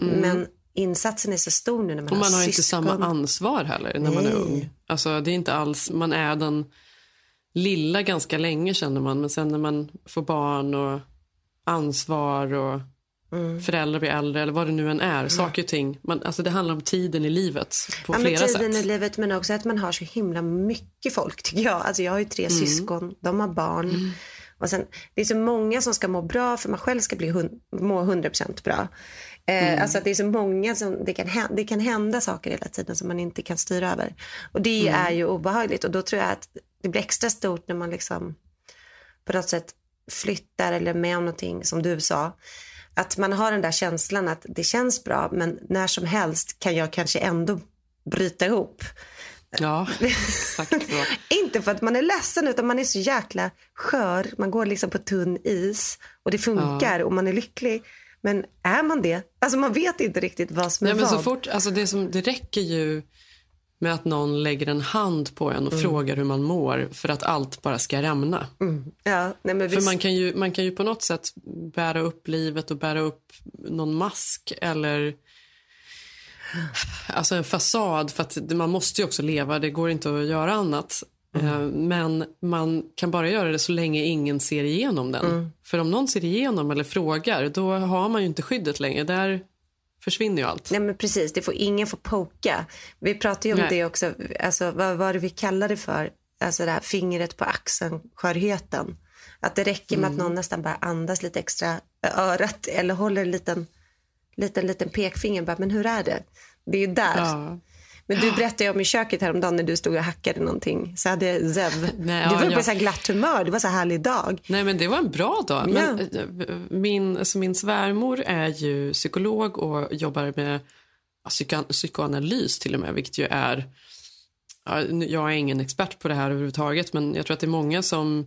Mm. Men insatsen är så stor nu när man Och man har har inte samma ansvar heller när man är Nej. ung. Alltså det är inte alls, man är den lilla ganska länge känner man. Men sen när man får barn och ansvar och föräldrar blir äldre eller vad det nu än är. Saker och ting. Man, alltså det handlar om tiden i livet på ja, flera tiden sätt. i livet men också att man har så himla mycket folk (laughs) tycker jag. Alltså jag har ju tre Mm. syskon, de har barn. Och sen, det är så många som ska må bra för man själv ska bli hun- må 100% bra. Eh, Mm. Alltså att det är så många som, det kan, hända, det kan hända saker hela tiden som man inte kan styra över. Och det Mm. är ju obehagligt och då tror jag att det blir extra stort när man liksom på något sätt flyttar eller med om någonting som du sa. Att man har den där känslan att det känns bra men när som helst kan jag kanske ändå bryta ihop. Ja, (laughs) exakt så. Inte för att man är ledsen utan man är så jäkla skör. Man går liksom på tunn is och det funkar och man är lycklig. Men är man det? Alltså man vet inte riktigt vad som är Ja, men så vad. fort, alltså det, som, det räcker ju med att någon lägger en hand på en och Mm. frågar hur man mår för att allt bara ska rämna. Ja, nej men För visst. man kan, ju, man kan ju på något sätt bära upp livet och bära upp någon mask eller alltså en fasad. För att man måste ju också leva, det går inte att göra annat. Eh, Men man kan bara göra det så länge ingen ser igenom den. Mm. För om någon ser igenom eller frågar, då har man ju inte skyddet längre. Där försvinner ju allt. Nej men precis, det får, ingen får poka. Vi pratade ju om Nej. det också, alltså, vad var det vi kallade det för? Alltså det här fingret på axeln, skörheten. Att det räcker med Mm. att någon nästan bara andas lite extra örat eller håller en liten, liten, liten pekfinger. Bara, men hur är det? Det är ju där. Ja. Men du (gasps) berättade om i köket häromdagen när du stod och hackade någonting. Så hade Zev, (laughs) Nej, du var på ja. så här glatt humör. Det var så här härlig dag. Nej, men det var en bra dag. Men, eh, min, alltså min svärmor är ju psykolog och jobbar med psyko, psykoanalys till och med, vilket ju är... Jag är ingen expert på det här överhuvudtaget, men jag tror att det är många som...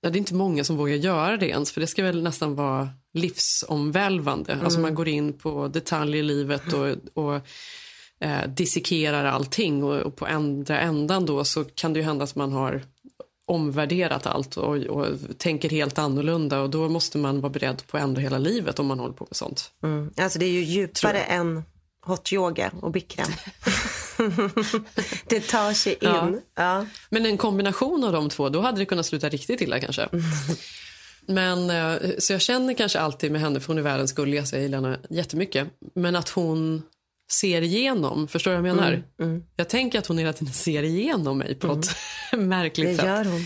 Ja, det är inte många som vågar göra det ens, för det ska väl nästan vara livsomvälvande. Alltså Mm. man går in på detaljer i livet och, och eh, dissekerar allting och, och på andra ändan då så kan det ju hända att man har omvärderat allt och, och tänker helt annorlunda och då måste man vara beredd på att ändra hela livet om man håller på med sånt. Mm. Alltså det är ju djupare än hot yoga och bikram. (laughs) det tar sig in. Ja. Ja. Men en kombination av de två, då hade det kunnat sluta riktigt illa kanske. Men, eh, så jag känner kanske alltid med henne, för hon är världens gulligaste, jag gillar henne jättemycket. Men att hon ser igenom, förstår du vad jag menar? Mm, mm. Jag tänker att hon hela tiden ser igenom mig på något (laughs) märkligt Det sätt. gör hon.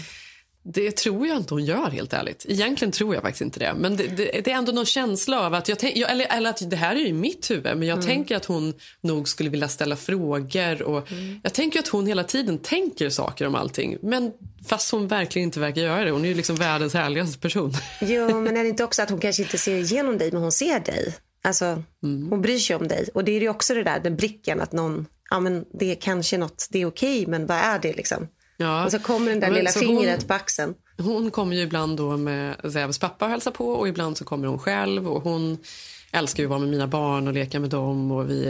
Det tror jag inte hon gör helt ärligt. Egentligen tror jag faktiskt inte det. Men det, det, det är ändå någon känsla av att jag, tänk- jag eller, eller att det här är ju mitt huvud, men jag Mm. tänker att hon nog skulle vilja ställa frågor och jag tänker att hon hela tiden tänker saker om allting. Men fast hon verkligen inte verkar göra det. Hon är ju liksom världens härligaste person. Jo, (laughs) men är det inte också att hon kanske inte ser igenom dig, men hon ser dig? Alltså, hon bryr sig om dig. Och det är ju också det där, den blicken att någon, ja men det är kanske något, det är okej, men vad är det liksom? Ja. Och så kommer den där Ja, lilla fingret hon- på axeln. Hon kommer ju ibland då med Zevs pappa och hälsar på och ibland så kommer hon själv och hon älskar ju att vara med mina barn och leka med dem och vi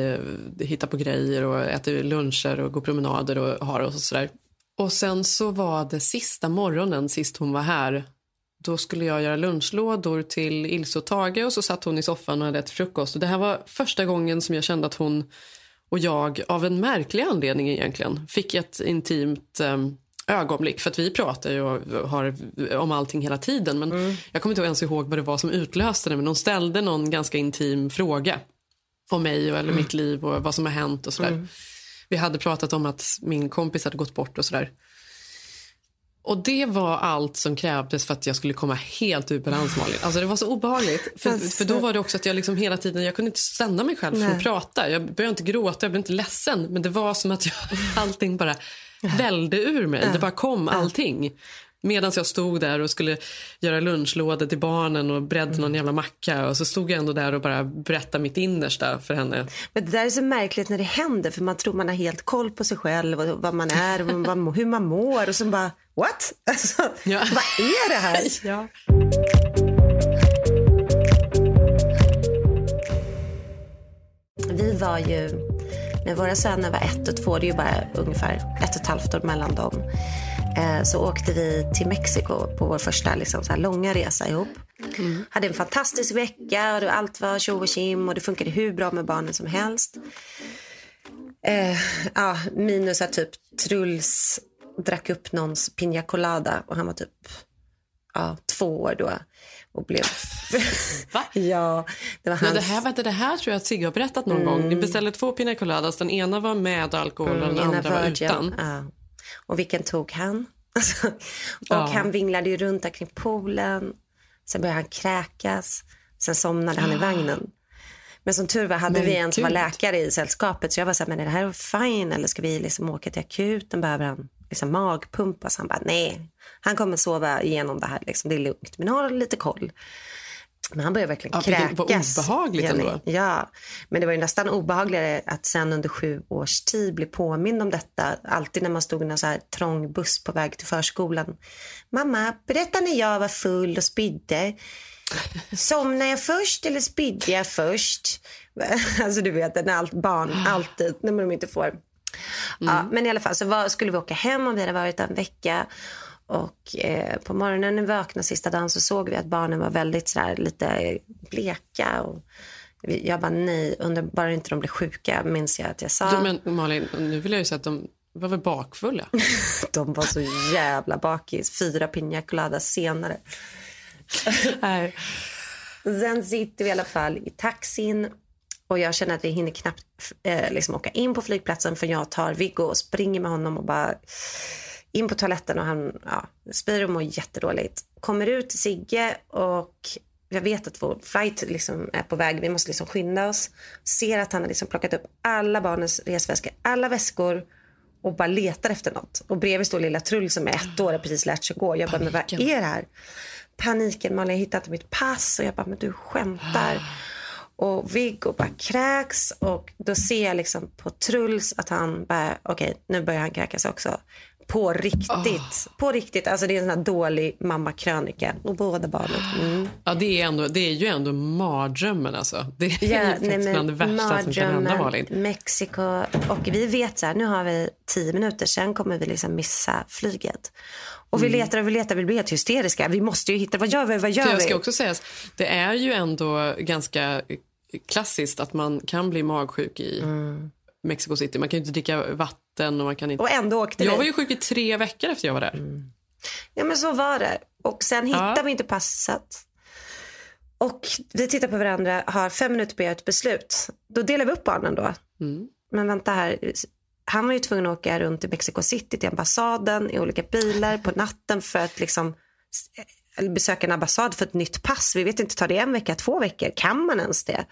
eh, hittar på grejer och äter luncher och går promenader och har oss och sådär. Och sen så var det sista morgonen sist hon var här. Då skulle jag göra lunchlådor till Ilse och Tage och så satt hon i soffan och hade ätit frukost. Och det här var första gången som jag kände att hon och jag av en märklig anledning egentligen fick ett intimt um, ögonblick. För att vi pratar ju och har om allting hela tiden. Men jag kommer inte ens ihåg vad det var som utlöste det. Men hon ställde någon ganska intim fråga om mig och, eller mitt liv och vad som har hänt och sådär. Mm. Vi hade pratat om att min kompis hade gått bort och sådär. Och det var allt som krävdes för att jag skulle komma helt ur balans Malin. Alltså det var så obehagligt. För, Alltså. för då var det också att jag liksom hela tiden, jag kunde inte stanna mig själv från Nej. att prata. Jag började inte gråta, jag blev inte ledsen. Men det var som att jag, (laughs) allting bara välde ur mig. Det bara kom allting. Medan jag stod där och skulle göra lunchlådor till barnen och bredde någon jävla macka. Och så stod jag ändå där och bara berättade mitt innersta för henne. Men det där är så märkligt när det händer för man tror man har helt koll på sig själv och vad man är och (laughs) hur man mår och så bara what? (laughs) Alltså, Vad är det här? (laughs) Ja. Vi var ju, när våra söner var ett och två, det är ju bara ungefär ett och ett halvt år mellan dem, så åkte vi till Mexiko på vår första liksom, så långa resa ihop. Hade en fantastisk vecka och allt var tjo och tjim och det funkade hur bra med barnen som helst. Eh, ja, minus att typ Truls drack upp någons piña colada och han var typ ja, två år då. Och blev... Va? (laughs) ja, det var Men hans... det här, vänta, det här tror jag att Sigge har berättat någon gång. Ni beställde två pina coladas. Den ena var med alkohol och den ena andra var Virgin. utan. Ja. Och vilken tog han? (laughs) Alltså, och Ja. han vinglade ju runt där kring poolen. Sen började han kräkas. Sen somnade han i vagnen. Men som tur var hade Men vi en som var läkare i sällskapet. Så jag var så här, men är det här fine eller ska vi liksom åka till akuten? Behöver han liksom magpumpas? Han bara, nej. Han kommer sova igenom det här. Liksom. Det är lugnt. Men har lite koll. Men han började verkligen Ja, vilken- vad kräkas. obehagligt Jenny. ändå. Ja, men det var ju nästan obehagligare att sen under sju års tid bli påmind om detta. Alltid när man stod i en så här trång buss på väg till förskolan. Mamma, berätta när jag var full och spydde. Somnade jag först eller spydde jag först? (laughs) Alltså du vet, när allt barn alltid, när de inte får. Ja, men i alla fall så var, skulle vi åka hem och vi hade varit en vecka. Och eh, på morgonen när vi vaknade sista dagen så såg vi att barnen var väldigt sådär lite bleka. Och jag bara nej, under, bara inte de blev sjuka minns jag att jag sa. Du, men Malin, nu vill jag ju säga att de var väl bakfulla. (laughs) De var så jävla bakis. Fyra piña coladas senare. Nej. Sen sitter vi i alla fall i taxin och jag känner att vi hinner knappt eh, liksom åka in på flygplatsen för jag tar Viggo och springer med honom och bara in på toaletten och han ja, spyr och mår jättedåligt. Kommer ut till Sigge och jag vet att vår flight liksom är på väg. Vi måste liksom skynda oss. Ser att han har liksom plockat upp alla barnens resväskor, alla väskor och bara letar efter något. Och bredvid står lilla Trull som är ett år och precis lärt sig gå. Jag bara, men vad är det här? Paniken, Malin, jag hittar inte mitt pass. Och jag bara, men du skämtar. Och Viggo bara kräks och då ser jag liksom på Truls att han bara, okej okay, nu börjar han kräkas också. På riktigt. Oh. På riktigt. Alltså det är en sån här dålig mammakrönika. Och båda barnen. Mm. Ja, det är, ändå, det är ju ändå mardrömmen alltså. Det är ja, nej, bland det värsta som kan hända Malin. Mexiko. Och vi vet så här, nu har vi tio minuter, sen kommer vi liksom missa flyget. Och vi mm. letar och vi letar, vi blir helt hysteriska. Vi måste ju hitta, vad gör vi, vad gör jag ska också säga, det är ju ändå ganska klassiskt att man kan bli magsjuk i mm. Mexico City. Man kan ju inte dricka vatten och man kan inte... Och ändå åkte Jag vi. var ju sjuk i tre veckor efter jag var där. Mm. Ja men så var det. Och sen ja. hittade vi inte passet. Och vi tittar på varandra, har fem minuter på att göra ett beslut. Då delar vi upp barnen då. Mm. Men vänta här, han var ju tvungen att åka runt i Mexico City till ambassaden i olika bilar på natten för att liksom besöka en ambassad för ett nytt pass. Vi vet inte, tar det en vecka, två veckor? Kan man ens det?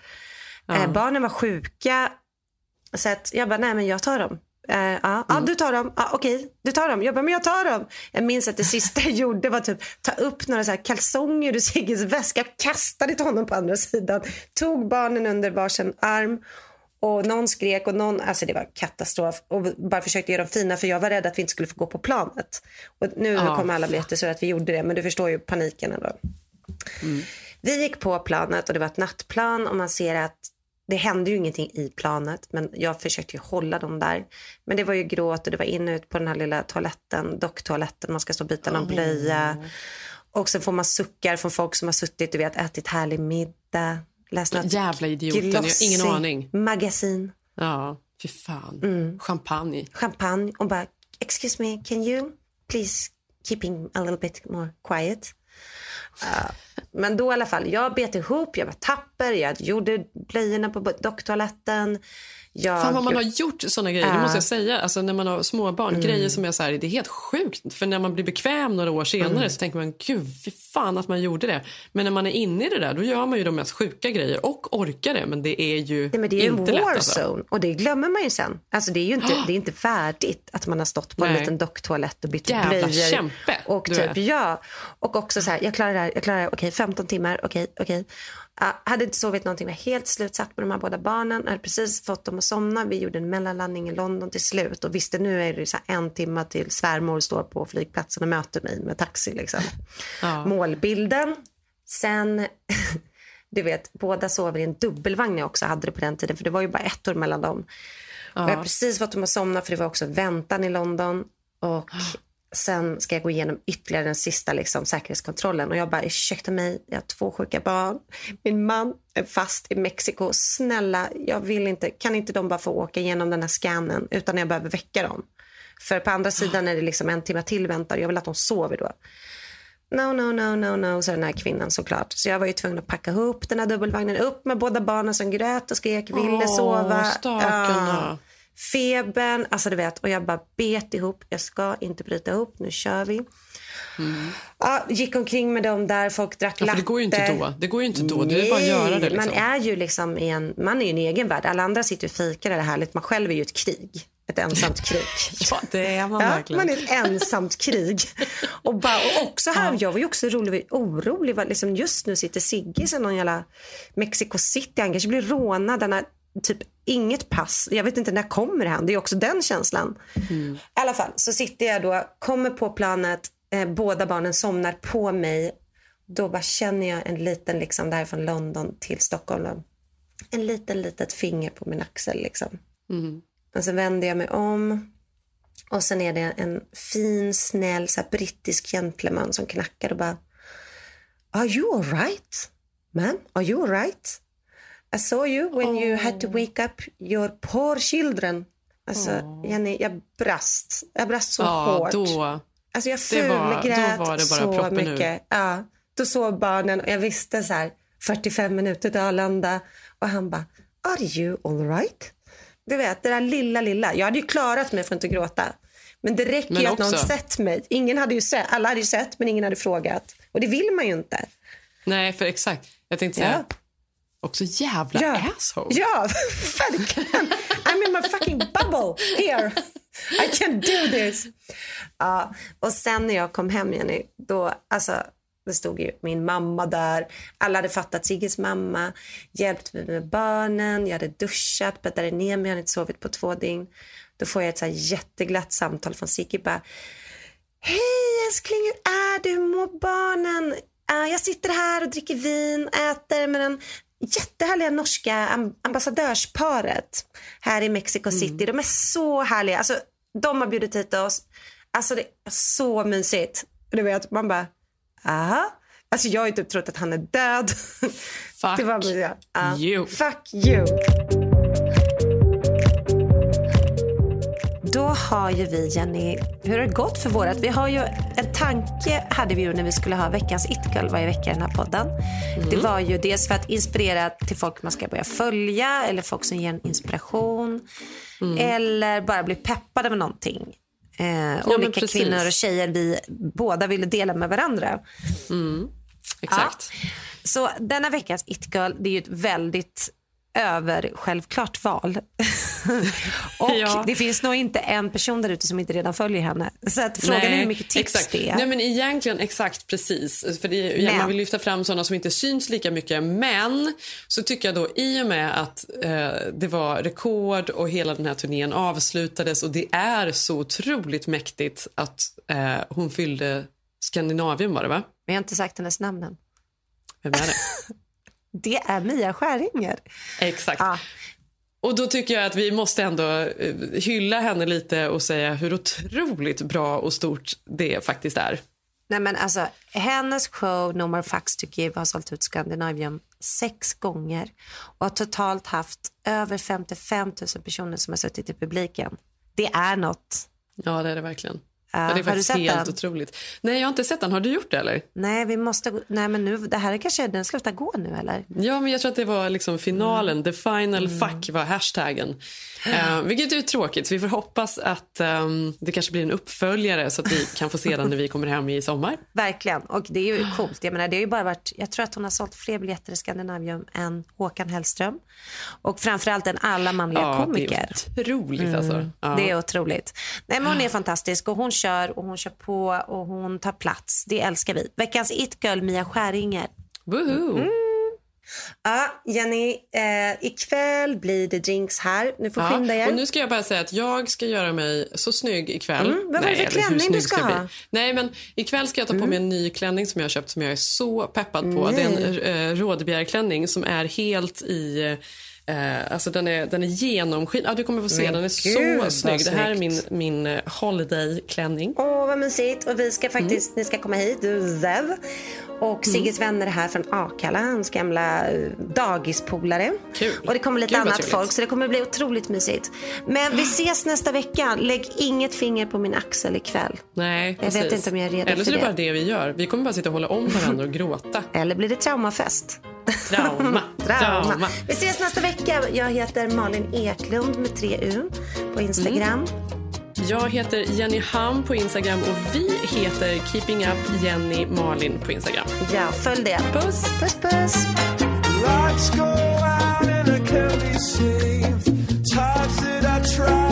Ja. Eh, barnen var sjuka. Så att jag bara, nej men jag tar dem. Uh, ja, mm. du tar dem. Ja, Okej, okay, du tar dem. Jag bara, men jag tar dem. Jag minns att det sista jag gjorde var typ ta upp några så här kalsonger ur Sigges väska, kastade till honom på andra sidan, tog barnen under varsin arm och någon skrek och någon, alltså det var katastrof. Och bara försökte göra dem fina för jag var rädd att vi inte skulle få gå på planet. Och nu oh, kommer alla bli jättesura att vi gjorde det men du förstår ju paniken ändå. Mm. Vi gick på planet och det var ett nattplan och man ser att det hände ju ingenting i planet men jag försökte ju hålla dem där. Men det var ju gråt och det var in och ut på den här lilla toaletten, docktoaletten, man ska stå och byta någon blöja. Och sen får man suckar från folk som har suttit, du vet, ätit härlig middag Läst något Jävla idioten, jag har ingen aning. magasin. Ja, fy fan. Mm. Champagne. Champagne. Och bara, excuse me, can you please keeping a little bit more quiet? Uh, men då i alla fall, jag bet ihop, jag var tapper, jag gjorde blöjorna på docktoaletten. Jag... Fan vad man har gjort såna grejer, uh. det måste jag säga. Alltså när man har småbarn, mm. grejer som är så här, det är helt sjukt. För när man blir bekväm några år senare mm. så tänker man, gud, fy fan att man gjorde det. Men när man är inne i det där, då gör man ju de mest sjuka grejer och orkar det. Men det är ju ja, men det är inte lätt. Alltså. Och det glömmer man ju sen. Alltså det är ju inte, (gasps) det är inte färdigt att man har stått på Nej. en liten docktoalett och bytt Jävla blöjor. kämpe. Och typ, ja. Och också så här, jag klarar det här, jag klarar det här, okej, 15 timmar, okej, okej. Jag hade inte sovit någonting, var helt slutsatt med de här båda barnen. Jag hade precis fått dem att somna. Vi gjorde en mellanlandning i London till slut och visste nu är det så en timme till svärmor står på flygplatsen och möter mig med taxi. Liksom. Ja. Målbilden. Sen, (laughs) du vet, båda sover i en dubbelvagn jag också hade det på den tiden för det var ju bara ett år mellan dem. Ja. Och jag har precis fått dem att somna för det var också väntan i London. Och Sen ska jag gå igenom ytterligare den sista liksom, säkerhetskontrollen. Och jag bara, ursäkta mig, jag har två sjuka barn. Min man är fast i Mexiko. Snälla, jag vill inte, kan inte de bara få åka igenom den här scannen utan jag behöver väcka dem? För på andra sidan är det liksom en timme till väntar. Jag vill att de sover då. No, no, no, no, no, sa den här kvinnan såklart. Så jag var ju tvungen att packa ihop den här dubbelvagnen. Upp med båda barnen som grät och skrek, ville Åh, sova. Stakarna. Ja febern, alltså du vet, och jag bara bet ihop. Jag ska inte bryta ihop, nu kör vi. Mm. Ja, gick omkring med dem där, folk drack ja, latte. Det går ju inte då. Det går inte då. Det är bara att göra det. Liksom. Man är ju liksom i en, man är en egen värld. Alla andra sitter och fikar, det är härligt. Man själv är ju ett krig. Ett ensamt krig. (laughs) ja, det är man ja, verkligen. Man är ett ensamt krig. Och, bara, och också här, ja. jag var ju också rolig, orolig. Liksom just nu sitter Sigge i någon jävla Mexico City. Han kanske blir rånad. Den har typ inget pass. Jag vet inte när kommer han. Det är också den känslan. Mm. I alla fall så sitter jag då, kommer på planet. Eh, båda barnen somnar på mig. Då bara känner jag en liten, liksom där från London till Stockholm. En liten, litet finger på min axel liksom. Mm. Och så vänder jag mig om. Och sen är det en fin, snäll, så brittisk gentleman som knackar och bara Are you alright? Man, are you alright? I saw you when oh. you had to wake up your poor children. Alltså, oh. Jenny, jag brast. Jag brast så ja, hårt. Då, alltså, jag fulgrät då var det bara så mycket. Ur. Ja, då sov barnen och jag visste så här 45 minuter till Arlanda och han bara, are you all right? Du vet, det där lilla, lilla. Jag hade ju klarat mig för att inte gråta. Men det räcker men ju att någon sett mig. Ingen hade ju sett, alla hade ju sett, men ingen hade frågat. Och det vill man ju inte. Nej, för exakt. Jag tänkte Ja. Också jävla Ja. asshole. Ja, (laughs) verkligen. I'm in my fucking bubble here. I can't do this. Ja, och sen när jag kom hem, Jenny, då, alltså, det stod ju min mamma där. Alla hade fattat Sigges mamma, hjälpt mig med barnen. Jag hade duschat, bäddade ner mig, jag hade inte sovit på två dygn. Då får jag ett så jätteglatt samtal från Sigge. Bara, Hej älskling, hur är du? Hur mår barnen? Jag sitter här och dricker vin, äter med den jättehärliga norska am- ambassadörsparet här i Mexico City. De är så härliga. Alltså, de har bjudit hit oss. Alltså, det är så mysigt. Du vet, man bara, aha. Alltså, jag har ju typ trott att han är död. Fuck (laughs) det var ja. Ja. you. Fuck you. Då har ju vi, Jenny, hur har det gått för vårat? Vi har ju en tanke hade vi ju när vi skulle ha veckans it-girl varje vecka i den här podden. Det var ju dels för att inspirera till folk man ska börja följa eller folk som ger en inspiration. Eller bara bli peppade med någonting. Eh, men olika kvinnor och tjejer vi båda ville dela med varandra. Exakt. Ja. Så denna veckas It Girl, det är ju ett väldigt över självklart val. (laughs) och Ja. det finns nog inte en person där ute som inte redan följer henne. Så att frågan är hur mycket tips exakt. det är. Nej, men egentligen exakt precis. För det, Men. Man vill lyfta fram sådana som inte syns lika mycket. Men så tycker jag då i och med att eh, det var rekord och hela den här turnén avslutades och det är så otroligt mäktigt att eh, hon fyllde Skandinavien var det va? Jag har inte sagt hennes namn än. Vem är det? (laughs) Det är Mia Skäringer. Exakt. Och då tycker jag att vi måste ändå eh, hylla henne lite och säga hur otroligt bra och stort det faktiskt är. Nej, men alltså, hennes show No More Facts To Give har sålt ut Skandinavium sex gånger och har totalt haft över 55 000 personer som har suttit i publiken. Det är något. Ja, det är det verkligen. Ja, det är faktiskt helt den? otroligt. Nej, jag har inte sett den. Har du gjort det eller? Nej, vi måste... gå- Nej, men nu, det här är kanske... Den slutar gå nu, eller? Ja, men jag tror att det var liksom finalen. Mm. The final fuck var hashtaggen. Uh, vilket är tråkigt. Vi får hoppas att ehm, det kanske blir en uppföljare så att vi kan få se den när vi kommer hem i sommar. (laughs) Verkligen. Och det är ju coolt. Jag menar, det har ju bara varit... Jag tror att hon har sålt fler biljetter i Skandinavium än Håkan Hellström. Och framförallt än alla manliga Ja, det är komiker. otroligt alltså. Ja. Det är otroligt. Nej, men hon är fantastisk och hon kör och hon kör på och hon tar plats. Det älskar vi. Veckans it-girl Mia Skäringer. Woohoo. Mm. Ja, Jenny, eh, ikväll blir det drinks här. Nu får skynda er. och nu ska jag bara säga att jag ska göra mig så snygg ikväll. Mm, vad var det för klänning du ska bli? ha? Mm. Nej, men ikväll ska jag ta på mig en ny klänning som jag har köpt som jag är så peppad på. Det är en eh, rådbjärklänning som är helt i Eh, alltså den är, den är genomskin... Ja, du kommer få se. Men den är gud, så snygg. Det här är min, min eh, holiday-klänning. Åh, vad mysigt. Och vi ska faktiskt, ni ska komma hit, du Zev. Och Sigges vänner är här från Akalla, hans gamla eh, dagispolare. Kul. Och det kommer lite vad annat folk, så det kommer bli otroligt mysigt. Men vi ses nästa vecka. Lägg inget finger på min axel ikväll. Nej, Jag vet precis. inte om jag är redo Eller så är det det. bara det vi gör. Vi kommer bara sitta och hålla om varandra och gråta. (laughs) Eller blir det traumafest? Trauma. (laughs) Trauma. Trauma. Vi ses nästa vecka. Jag heter Malin Eklund med tre U på Instagram. Jag heter Jenny Ham på Instagram och vi heter Keeping Up Jenny Malin på Instagram. Ja, följ det. Puss! Puss, puss. Lights go out and I can't be saved. Tides that I tried